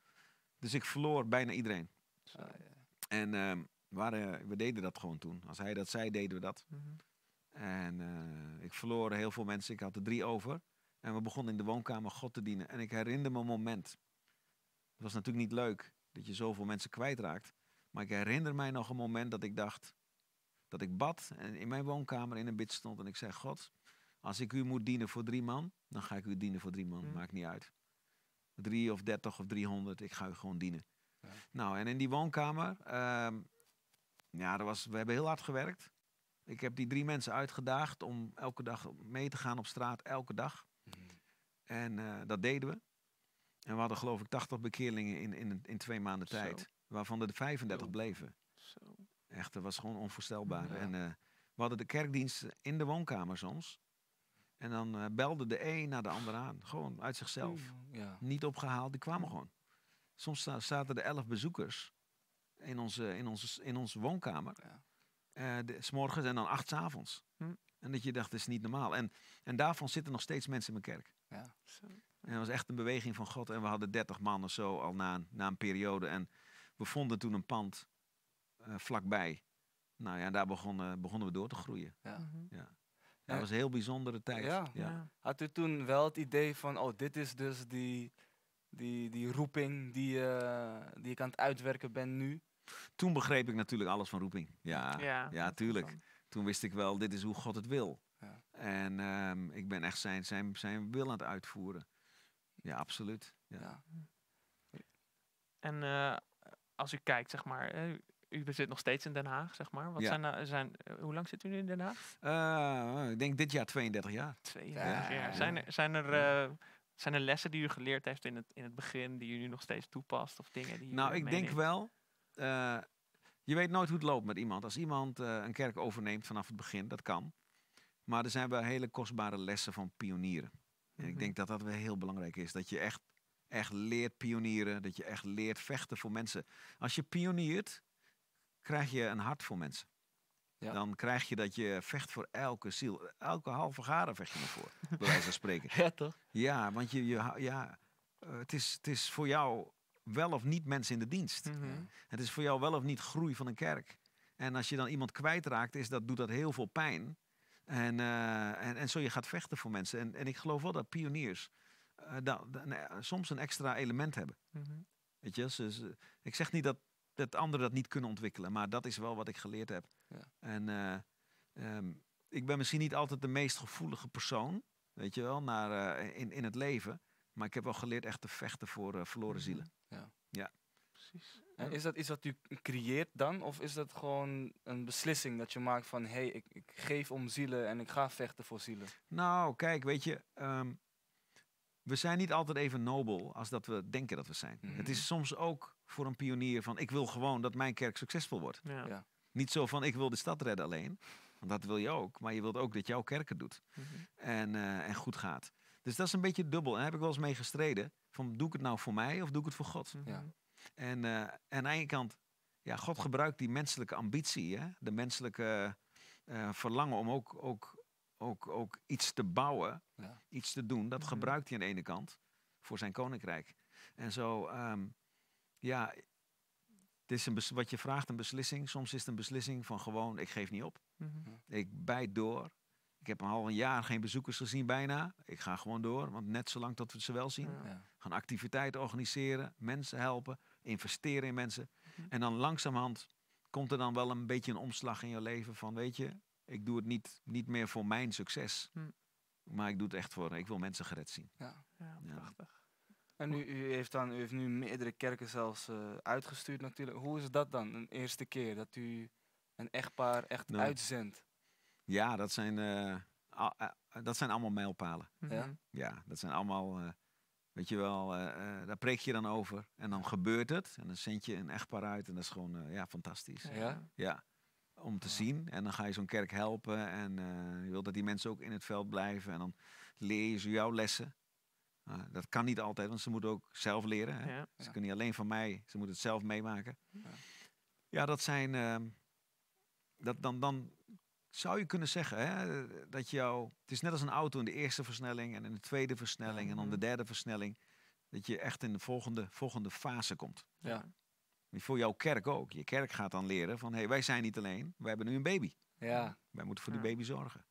Dus ik verloor bijna iedereen. Ah, ja. En ehm, we, waren- we deden dat gewoon toen. Als hij dat zei, deden we dat. Mhm. En eh, ik verloor heel veel mensen. Ik had er drie over. En we begonnen in de woonkamer God te dienen. En ik herinner me een moment. Het was natuurlijk niet leuk dat je zoveel mensen kwijtraakt. Maar ik herinner mij nog een moment dat ik dacht... Dat ik bad en in mijn woonkamer in een bid stond. En ik zei, God, als ik u moet dienen voor drie man... dan ga ik u dienen voor drie man. Mm. Maakt niet uit. Drie of dertig of driehonderd, ik ga u gewoon dienen. Ja. Nou, en in die woonkamer... ehm, ja, dat was, we hebben heel hard gewerkt. Ik heb die drie mensen uitgedaagd om elke dag mee te gaan op straat, elke dag. Mm. En eh, dat deden we. En we hadden geloof ik 80 bekeerlingen in, in, in twee maanden Zo. tijd. Waarvan er 35 Zo. bleven. Zo. Echt, dat was gewoon onvoorstelbaar. Ja. En eh, we hadden de kerkdienst in de woonkamer soms. En dan eh, belde de een naar de ander aan. Gewoon uit zichzelf. Ja. Niet opgehaald, die kwamen gewoon. Soms zaten er elf bezoekers in onze, in onze, in onze woonkamer. Ja. Eh, de- 's morgens en dan acht 's avonds. Hm. En dat je dacht, dat is niet normaal. En, en daarvan zitten nog steeds mensen in mijn kerk. Ja. Zo. En dat was echt een beweging van God. En we hadden 30 man of zo al na een, na een periode. En we vonden toen een pand eh, vlakbij. Nou ja, daar begonnen, begonnen we door te groeien. Ja. Mhm. Dat Ja. was een heel bijzondere tijd. Ja. Ja. Had u toen wel het idee van, oh, dit is dus die, die, die roeping die, eh, die ik aan het uitwerken ben nu? Toen begreep ik natuurlijk alles van roeping. Ja, Ja, tuurlijk. Toen wist ik wel, dit is hoe God het wil. Ja. En ehm, ik ben echt zijn, zijn, zijn wil aan het uitvoeren. Ja, absoluut. Ja. Ja. En eh, als u kijkt, zeg maar, u- zit nog steeds in Den Haag, zeg maar. Wat Ja. zijn, nou- zijn, eh, hoe lang zit u nu in Den Haag? Eh, ik denk dit jaar 32 jaar. 32 Ja. jaar. Zijn er, zijn, er, eh, zijn er lessen die u geleerd heeft in het, in het begin, die u nu nog steeds toepast? Of dingen die u Nou, ik denk wel. Eh, je weet nooit hoe het loopt met iemand. Als iemand eh, een kerk overneemt vanaf het begin, dat kan. Maar er zijn wel hele kostbare lessen van pionieren. En ik Mhm. denk dat dat wel heel belangrijk is. Dat je echt, echt leert pionieren. Dat je echt leert vechten voor mensen. Als je pioniert, krijg je een hart voor mensen. Ja. Dan krijg je dat je vecht voor elke ziel. Elke halve garen vecht je ervoor, bij wijze van spreken. Ja, toch? Ja, want je, je, ja, eh, het, is, het is voor jou wel of niet mensen in de dienst. Mhm. Het is voor jou wel of niet groei van een kerk. En als je dan iemand kwijtraakt, is dat, doet dat heel veel pijn. En, eh, en, en zo je gaat vechten voor mensen. En, en ik geloof wel dat pioniers eh, da- da- nee, soms een extra element hebben. Mhm. Weet je? Ik zeg niet dat, dat anderen dat niet kunnen ontwikkelen, maar dat is wel wat ik geleerd heb. Ja. En eh, ehm, ik ben misschien niet altijd de meest gevoelige persoon, weet je wel, naar, eh, in, in het leven. Maar ik heb wel geleerd echt te vechten voor eh, verloren Mhm. zielen. Precies. En is dat iets wat u creëert dan? Of is dat gewoon een beslissing dat je maakt van... hé, hey, ik, ik geef om zielen en ik ga vechten voor zielen? Nou, kijk, weet je, ehm, we zijn niet altijd even nobel als dat we denken dat we zijn. Mhm. Het is soms ook voor een pionier van, ik wil gewoon dat mijn kerk succesvol wordt. Ja. Ja. Niet zo van, ik wil de stad redden alleen, want dat wil je ook. Maar je wilt ook dat jouw kerk het doet Mhm. en, eh, en goed gaat. Dus dat is een beetje dubbel. En daar heb ik wel eens mee gestreden. Van, doe ik het nou voor mij of doe ik het voor God? Mhm. Ja. En, eh, en aan de ene kant, ja, God gebruikt die menselijke ambitie, hè? de menselijke eh, verlangen om ook, ook, ook, ook iets te bouwen, Ja. iets te doen. Dat Mhm. gebruikt hij aan de ene kant voor zijn koninkrijk. En zo, ehm, ja, het is een wat je vraagt, een beslissing. Soms is het een beslissing van gewoon, ik geef niet op. Mhm. Ik bijt door. Ik heb al een jaar geen bezoekers gezien bijna. Ik ga gewoon door, want net zolang tot we ze wel zien. Ja. Gaan activiteiten organiseren, mensen helpen, investeren in mensen. Mhm. En dan langzamerhand komt er dan wel een beetje een omslag in je leven van, weet je, ik doe het niet, niet meer voor mijn succes. Hm. Maar ik doe het echt voor, ik wil mensen gered zien. Ja. Ja, Ja. prachtig. En u, u, heeft dan, u heeft nu meerdere kerken zelfs eh, uitgestuurd natuurlijk. Hoe is dat dan, een eerste keer dat u een echtpaar echt Nou. uitzendt? Ja, dat zijn, eh, a- a- dat zijn allemaal mijlpalen. Ja. Mhm. Ja, dat zijn allemaal, eh, weet je wel, eh, eh, daar preek je dan over. En dan gebeurt het. En dan zend je een echtpaar uit. En dat is gewoon, eh, ja, fantastisch. Ja? Ja, om te Ja. zien. En dan ga je zo'n kerk helpen. En eh, je wilt dat die mensen ook in het veld blijven. En dan leer je ze jouw lessen. Uh, dat kan niet altijd, want ze moeten ook zelf leren. Hè? Ja. Ze Ja. kunnen niet alleen van mij, ze moeten het zelf meemaken. Ja. Ja, dat zijn. ehm, dat, dan, dan zou je kunnen zeggen hè, dat jou... Het is net als een auto in de eerste versnelling en in de tweede versnelling en dan de Mhm. derde versnelling. Dat je echt in de volgende, volgende fase komt. Ja. Voor jouw kerk ook. Je kerk gaat dan leren van, hé, hey, wij zijn niet alleen, wij hebben nu een baby. Ja, Wij moeten voor die baby zorgen.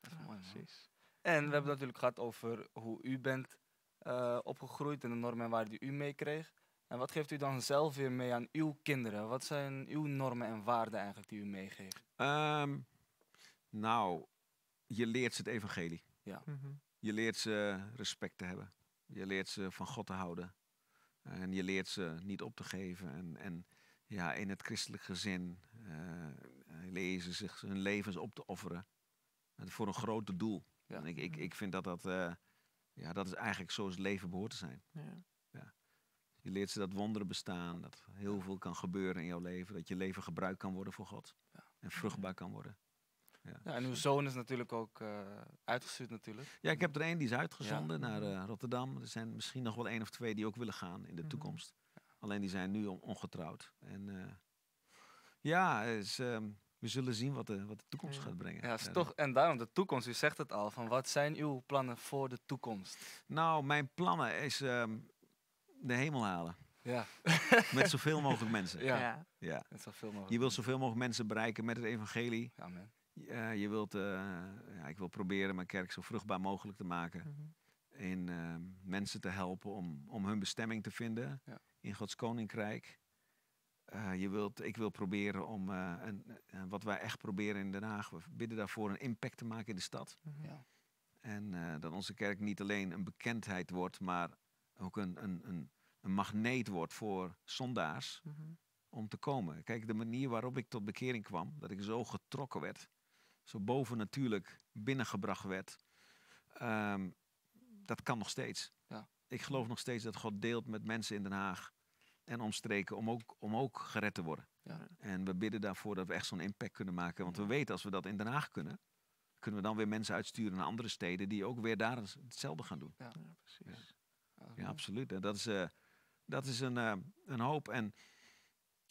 dat is Ja, mooi, man. precies. En we hebben het natuurlijk gehad over hoe u bent eh, opgegroeid en de normen en waarden die u meekreeg. En wat geeft u dan zelf weer mee aan uw kinderen? Wat zijn uw normen en waarden eigenlijk die u meegeeft? Ehm, nou, je leert ze het evangelie. Mhm. Je leert ze respect te hebben. Je leert ze van God te houden. En je leert ze niet op te geven. En, en ja, in het christelijk gezin eh leer ze zich hun levens op te offeren. En voor een groter doel. Ja. En ik, ik, Mhm. ik vind dat dat, eh, ja, dat is eigenlijk zoals het leven behoort te zijn. Ja. Je leert ze dat wonderen bestaan. Dat heel veel kan gebeuren in jouw leven. Dat je leven gebruikt kan worden voor God. Ja. En vruchtbaar kan worden. Ja, en uw zoon is natuurlijk ook eh, uitgestuurd natuurlijk. Ja, ik heb er één die is uitgezonden Ja. naar eh, Rotterdam. Er zijn misschien nog wel één of twee die ook willen gaan in de Mhm. toekomst. Alleen die zijn nu on- ongetrouwd. En eh, ja, is, ehm, we zullen zien wat de, wat de toekomst Ja. gaat brengen. Ja, is toch, en daarom de toekomst. U zegt het al, van wat zijn uw plannen voor de toekomst? Nou, mijn plannen is ehm, de hemel halen. Ja, Met zoveel mogelijk mensen. Ja. Ja. Ja. het zal veel mogelijk. Je wilt zoveel mogelijk mensen bereiken met het evangelie. Ja, Ja, je wilt, eh, ja, ik wil proberen mijn kerk zo vruchtbaar mogelijk te maken. Mhm. in ehm, mensen te helpen om, om hun bestemming te vinden Ja. in Gods koninkrijk. Eh, je wilt, ik wil proberen om, eh, een, eh, wat wij echt proberen in Den Haag, we bidden daarvoor een impact te maken in de stad. Mhm. Ja. En eh, dat onze kerk niet alleen een bekendheid wordt, maar ook een, een, een, een magneet wordt voor zondaars Mhm. om te komen. Kijk, de manier waarop ik tot bekering kwam, dat ik zo getrokken werd, zo bovennatuurlijk binnengebracht werd, ehm, dat kan nog steeds. Ja. Ik geloof nog steeds dat God deelt met mensen in Den Haag en omstreken om ook, om ook gered te worden. Ja. En we bidden daarvoor dat we echt zo'n impact kunnen maken. Want we weten als we dat in Den Haag kunnen, kunnen we dan weer mensen uitsturen naar andere steden die ook weer daar hetzelfde gaan doen. Ja, precies. Ja, absoluut. En dat is, eh, dat is een, eh, een hoop. En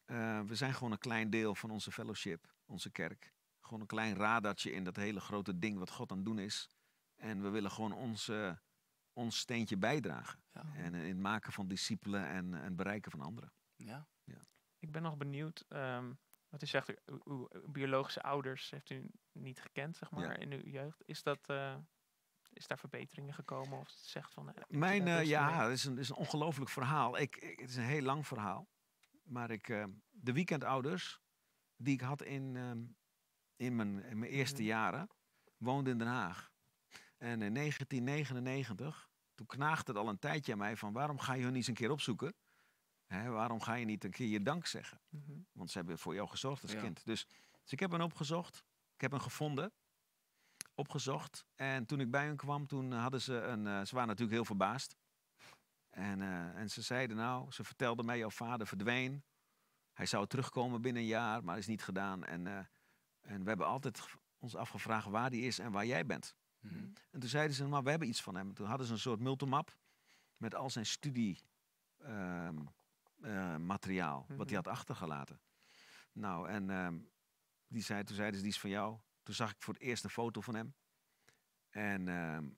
eh, we zijn gewoon een klein deel van onze fellowship, onze kerk. Gewoon een klein radartje in dat hele grote ding wat God aan het doen is. En we willen gewoon ons, eh, ons steentje bijdragen. Ja. En in het maken van discipelen en, en het bereiken van anderen. Ja. Ik ben nog benieuwd, ehm, wat u zegt, u- uw, uw biologische ouders heeft u niet gekend, zeg Ja. maar, in uw jeugd. Is, dat, eh, is daar verbeteringen gekomen? Of zegt van... eh, Mijn, eh, best ja, het is een, is een ongelooflijk verhaal. Ik, ik- het is een heel lang verhaal. Maar ik, eh, de weekendouders die ik had in, ehm, in, mijn, in mijn eerste Mhm. jaren, woonden in Den Haag. En in 1999, toen knaagde het al een tijdje aan mij van waarom ga je hun niet eens een keer opzoeken? Hè, waarom ga je niet een keer je dank zeggen? Mhm. Want ze hebben voor jou gezorgd als Ja. kind. Dus, dus ik heb hen opgezocht. Ik heb hen gevonden. Opgezocht. En toen ik bij hen kwam, toen hadden ze een... eh, ze waren natuurlijk heel verbaasd. En, eh, en ze zeiden nou, ze vertelden mij, jouw vader verdween. Hij zou terugkomen binnen een jaar, maar is niet gedaan. En, eh, en we hebben altijd ons afgevraagd waar die is en waar jij bent. Mhm. En toen zeiden ze, maar we hebben iets van hem. Toen hadden ze een soort multimap met al zijn studie ehm, eh, wat Mhm. hij had achtergelaten. Nou, en ehm, die zei, toen zeiden ze, die is van jou. Toen zag ik voor het eerst een foto van hem. En, ehm,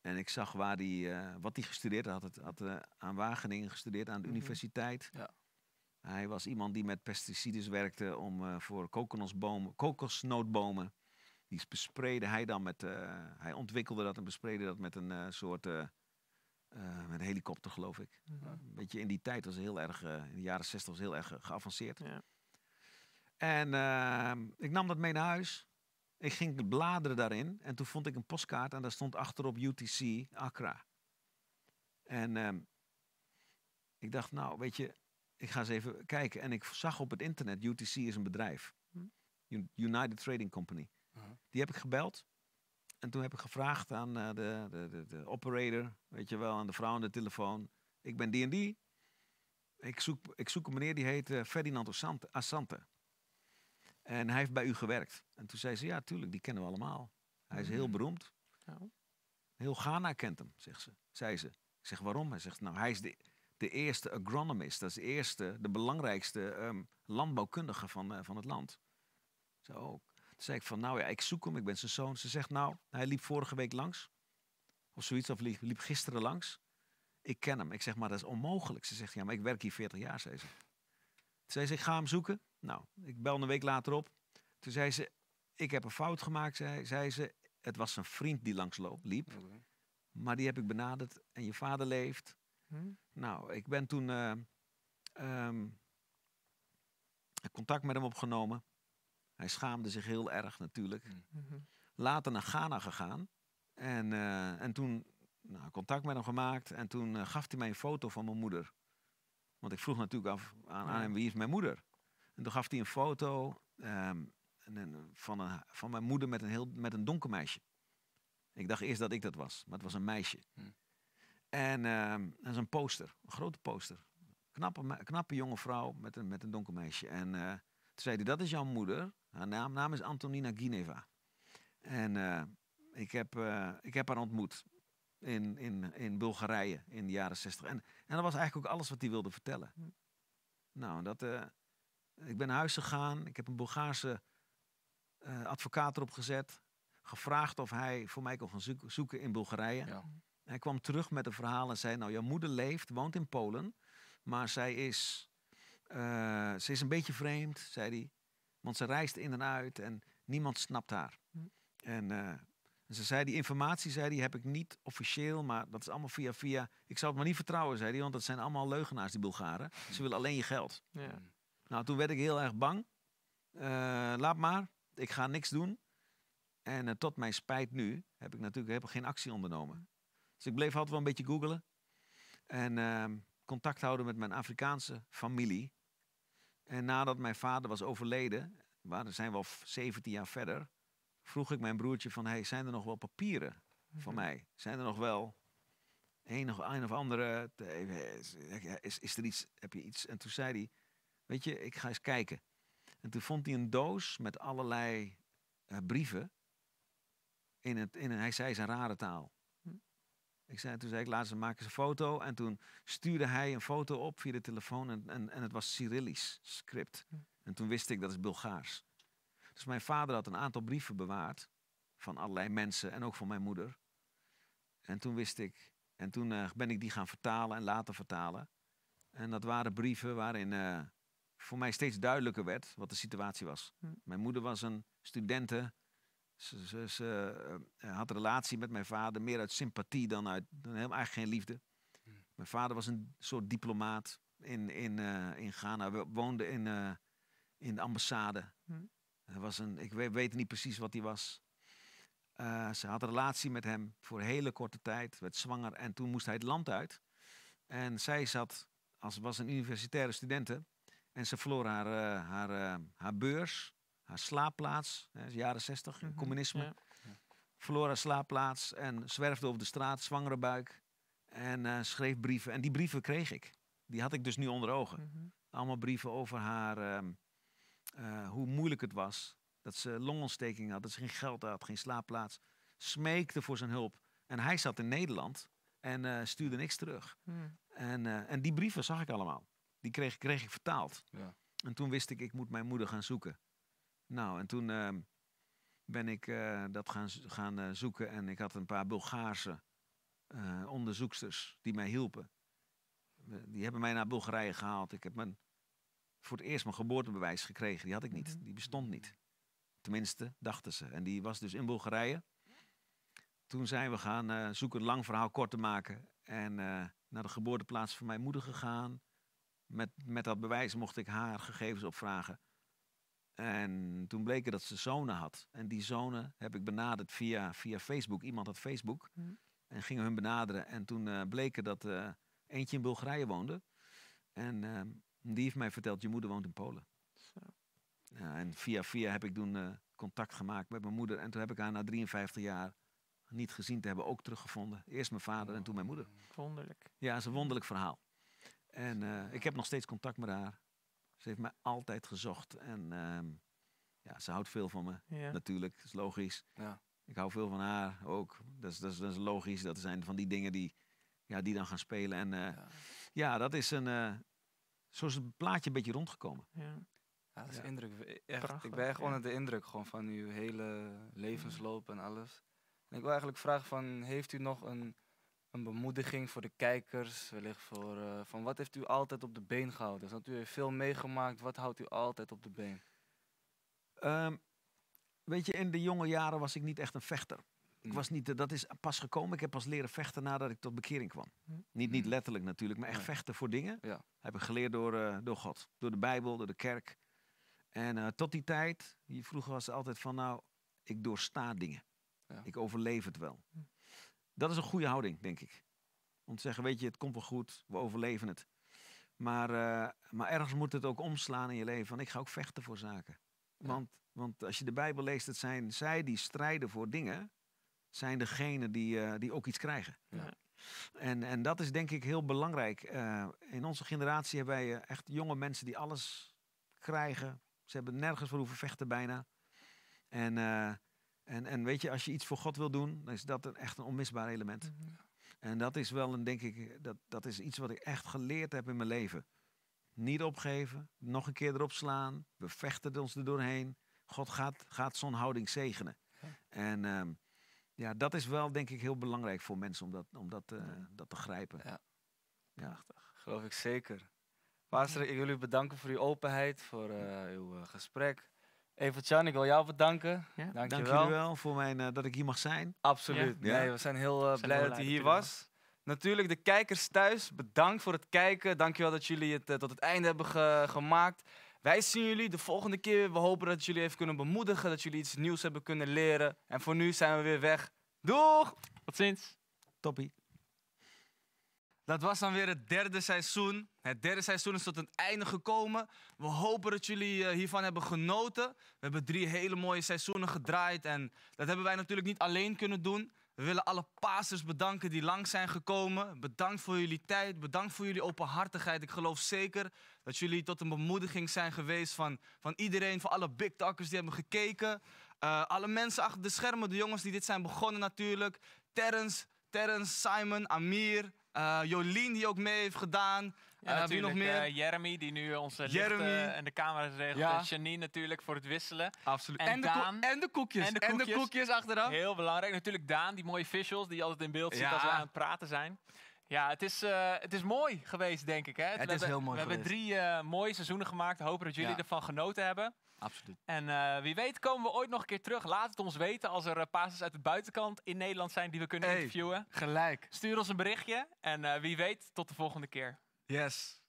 en ik zag waar die, eh, wat hij gestudeerd had. Had, had eh, aan Wageningen gestudeerd, aan de Mhm. universiteit. Ja. Hij was iemand die met pesticides werkte om, eh, voor kokosnootbomen, kokosnootbomen. Die bespreidde hij dan met. eh, hij ontwikkelde dat en bespreidde dat met een eh, soort. met een helikopter, geloof ik. Mhm. Beetje in die tijd was heel erg. in de jaren 60 was heel erg geavanceerd. Ja. En ehm, ik nam dat mee naar huis. Ik ging bladeren daarin. En toen vond ik een postkaart en daar stond achterop UTC Accra. En ehm, ik dacht, nou, weet je, ik ga eens even kijken. En ik zag op het internet, UTC is een bedrijf. Hm. United Trading Company. Mhm. Die heb ik gebeld. En toen heb ik gevraagd aan eh, de, de, de, de operator, weet je wel, aan de vrouw aan de telefoon. Ik ben die en die. Ik zoek, ik zoek een meneer die heet eh, Ferdinand Assante- Assante. En hij heeft bij u gewerkt. En toen zei ze, ja, tuurlijk, die kennen we allemaal. Hij is heel Mhm. beroemd. Heel Ghana kent hem, zegt ze. Zei ze. Ik zeg, waarom? Hij zegt, nou, hij is de, de eerste agronomist. Dat is de eerste, de belangrijkste ehm, landbouwkundige van, eh, van het land. Zo. Toen zei ik van, nou ja, ik zoek hem, ik ben zijn zoon. Ze zegt, nou, hij liep vorige week langs. Of zoiets, of liep, liep gisteren langs. Ik ken hem. Ik zeg, maar dat is onmogelijk. Ze zegt, ja, maar ik werk hier 40 jaar, zei ze. Toen zei ze, ik ga hem zoeken. Nou, ik bel een week later op. Toen zei ze, ik heb een fout gemaakt, zei, zei ze. Het was een vriend die langs liep. Maar die heb ik benaderd en je vader leeft. Hm? Nou, ik ben toen eh, ehm, contact met hem opgenomen. Hij schaamde zich heel erg natuurlijk. Mhm. Later naar Ghana gegaan. En, eh, en toen nou, contact met hem gemaakt. En toen eh, gaf hij mij een foto van mijn moeder. Want ik vroeg natuurlijk af aan, aan hem wie is mijn moeder. En toen gaf hij een foto ehm, van, een, van mijn moeder met een, heel, met een donker meisje. Ik dacht eerst dat ik dat was, maar het was een meisje. Hm. En ehm dat is een poster, een grote poster. Knappe, knappe jonge vrouw met een, met een donker meisje. En eh, toen zei hij, dat is jouw moeder. Haar naam, naam is Antonina Gineva. En eh, ik, heb, eh, ik heb haar ontmoet in, in, in Bulgarije in de jaren zestig. En, en dat was eigenlijk ook alles wat hij wilde vertellen. Hm. Nou, dat, ik ben naar huis gegaan. Ik heb een Bulgaarse advocaat erop gezet. Gevraagd of hij voor mij kon gaan zoek- zoeken in Bulgarije. Ja. Hij kwam terug met een verhaal en zei: Nou, jouw moeder leeft, woont in Polen. Maar zij is, eh, ze is een beetje vreemd, zei hij. Want ze reist in en uit en niemand snapt haar. Hm. En eh, ze zei: Die informatie zei die heb ik niet officieel, maar dat is allemaal via via. Ik zou het maar niet vertrouwen, zei hij, want dat zijn allemaal leugenaars, die Bulgaren. Ze willen alleen je geld. Ja. Hm. Nou, toen werd ik heel erg bang. Eh, laat maar, ik ga niks doen. En tot mijn spijt nu heb ik natuurlijk heb ik geen actie ondernomen. Dus ik bleef altijd wel een beetje googelen. En ehm, contact houden met mijn Afrikaanse familie. En nadat mijn vader was overleden, waar zijn we al f- 17 jaar verder, vroeg ik mijn broertje van, hey, zijn er nog wel papieren van Mhm. mij? Zijn er nog wel een of, een of andere, is, is er iets, heb je iets? En toen zei hij, weet je, ik ga eens kijken. En toen vond hij een doos met allerlei eh, brieven. In het, in een, hij zei zijn rare taal. Ik zei, toen zei ik, laat ze maken ze een foto. En toen stuurde hij een foto op via de telefoon. En, en, en het was Cyrillisch script. Hm. En toen wist ik, dat is Bulgaars. Dus mijn vader had een aantal brieven bewaard. Van allerlei mensen en ook van mijn moeder. En toen wist ik, en toen eh, ben ik die gaan vertalen en laten vertalen. En dat waren brieven waarin eh, voor mij steeds duidelijker werd wat de situatie was. Hm. Mijn moeder was een studente. Ze, ze, ze eh, had een relatie met mijn vader meer uit sympathie dan uit dan helemaal eigenlijk geen liefde. Hm. Mijn vader was een soort diplomaat in, in, eh, in Ghana. We woonden in, eh, in de ambassade. Hm. Hij was een, ik weet, weet niet precies wat hij was. Eh, ze had een relatie met hem voor een hele korte tijd, werd zwanger en toen moest hij het land uit. En zij zat, als was een universitaire studente, en ze verloor haar, eh, haar, eh, haar beurs, haar slaapplaats, hè, jaren 60, Mhm, communisme. ja. Verloor haar slaapplaats en zwerfde over de straat, zwangere buik. En eh, schreef brieven. En die brieven kreeg ik. Die had ik dus nu onder ogen Mhm. allemaal brieven over haar, ehm, eh, hoe moeilijk het was. Dat ze longontsteking had, dat ze geen geld had, geen slaapplaats. Smeekte voor zijn hulp. En hij zat in Nederland en eh, stuurde niks terug. Hm. En, eh, en die brieven zag ik allemaal. Die kreeg, kreeg ik vertaald. Ja. En toen wist ik, ik moet mijn moeder gaan zoeken. Nou, en toen ehm, ben ik eh, dat gaan, gaan eh, zoeken. En ik had een paar Bulgaarse eh, onderzoeksters die mij hielpen. Die hebben mij naar Bulgarije gehaald. Ik heb mijn, voor het eerst mijn geboortebewijs gekregen. Die had ik niet. Mhm. Die bestond niet. Tenminste, dachten ze. En die was dus in Bulgarije. Toen zijn we gaan zoeken, een lang verhaal kort te maken. En naar de geboorteplaats van mijn moeder gegaan. Met, met dat bewijs mocht ik haar gegevens opvragen. En toen bleek dat ze zonen had. En die zonen heb ik benaderd via, via Facebook. Iemand had Facebook. Mhm. En gingen hun benaderen. En toen eh bleek er dat eh, eentje in Bulgarije woonde. En eh, die heeft mij verteld, je moeder woont in Polen. Zo. Ja, en via via heb ik toen eh, contact gemaakt met mijn moeder. En toen heb ik haar na 53 jaar niet gezien te hebben ook teruggevonden. Eerst mijn vader en toen mijn moeder. Wonderlijk. Ja, het is een wonderlijk verhaal. En eh, ik heb nog steeds contact met haar. Ze heeft mij altijd gezocht. En ehm, ja, ze houdt veel van me, Ja. natuurlijk. Dat is logisch. Ja. Ik hou veel van haar ook. Dat is, dat is, dat is logisch. Dat zijn van die dingen die, ja, die dan gaan spelen. En eh, Ja. ja, dat is een... eh, zo is het plaatje een beetje rondgekomen. Ja. Ja, dat is Ja. indruk. Echt, ik ben echt ja. onder de indruk gewoon van uw hele levensloop en alles. En ik wil eigenlijk vragen van, heeft u nog een, een bemoediging voor de kijkers? Wellicht voor, eh, van wat heeft u altijd op de been gehouden? Want u heeft veel meegemaakt, wat houdt u altijd op de been? Ehm, weet je, in de jonge jaren was ik niet echt een vechter. Ik was niet, eh, dat is pas gekomen. Ik heb pas leren vechten nadat ik tot bekering kwam. Hm. Niet, niet letterlijk natuurlijk, maar echt Nee. vechten voor dingen. Ja. Heb ik geleerd door, eh, door God, door de Bijbel, door de kerk. En eh, tot die tijd, hier vroeger was het altijd van, nou, ik doorsta dingen. Ja. Ik overleef het wel. Hm. Dat is een goede houding, denk ik. Om te zeggen, weet je, het komt wel goed, we overleven het. Maar, eh, maar ergens moet het ook omslaan in je leven. Van, ik ga ook vechten voor zaken. Ja. Want, want als je de Bijbel leest, het zijn zij die strijden voor dingen, zijn degenen die, eh, die ook iets krijgen. Ja. En, en dat is denk ik heel belangrijk. Eh, in onze generatie hebben wij echt jonge mensen die alles krijgen. Ze hebben nergens voor hoeven vechten bijna. En, en, en weet je, als je iets voor God wil doen, dan is dat een, echt een onmisbaar element. Mhm. En dat is wel een, denk ik, dat, dat is iets wat ik echt geleerd heb in mijn leven. Niet opgeven, nog een keer erop slaan. We vechten ons er doorheen. God gaat, gaat zo'n houding zegenen. Ja. En ehm, ja, dat is wel denk ik heel belangrijk voor mensen om dat, om dat, eh, dat te grijpen. Ja. Ja. Geloof ik zeker. Pastor, ik wil u bedanken voor uw openheid, voor eh, uw eh, gesprek. Evert Jan, ik wil jou bedanken. Ja, Dank, je jullie wel voor mijn, eh, dat ik hier mag zijn. Absoluut. Ja. Nee, we zijn heel eh, zijn blij heel dat u blij hier er was. Natuurlijk de kijkers thuis, bedankt voor het kijken. Dankjewel dat jullie het eh, tot het einde hebben ge- gemaakt. Wij zien jullie de volgende keer. We hopen dat jullie even kunnen bemoedigen, dat jullie iets nieuws hebben kunnen leren. En voor nu zijn we weer weg. Doeg! Tot ziens. Toppie. Dat was dan weer het derde seizoen. Het derde seizoen is tot het einde gekomen. We hopen dat jullie eh, hiervan hebben genoten. We hebben drie hele mooie seizoenen gedraaid. En dat hebben wij natuurlijk niet alleen kunnen doen. We willen alle pastors bedanken die lang zijn gekomen. Bedankt voor jullie tijd. Bedankt voor jullie openhartigheid. Ik geloof zeker dat jullie tot een bemoediging zijn geweest van, van iedereen. Van alle big talkers die hebben gekeken. Eh, alle mensen achter de schermen. De jongens die dit zijn begonnen natuurlijk. Terrence, Terrence Simon, Amir. Eh, Jolien die ook mee heeft gedaan. Ja, Eh, wie nog natuurlijk, meer? eh, Jeremy, die nu onze Jeremy. lichten en de camera's regelt. Ja. En Janine natuurlijk voor het wisselen. Absoluut. En de, Daan. en de koekjes. En de koekjes. achteraf. Heel belangrijk. Natuurlijk Daan, die mooie visuals die je altijd in beeld ziet Ja. als we aan het praten zijn. Ja, het is, eh, het is mooi geweest, denk ik. Hè? Het we is hebben, heel mooi We hebben drie eh, mooie seizoenen gemaakt. Hopen dat jullie Ja. ervan genoten hebben. Absoluut. En eh, wie weet komen we ooit nog een keer terug. Laat het ons weten als er uh, pastors uit de buitenkant in Nederland zijn die we kunnen Hey. interviewen. Gelijk. Stuur ons een berichtje en eh, wie weet tot de volgende keer. Yes.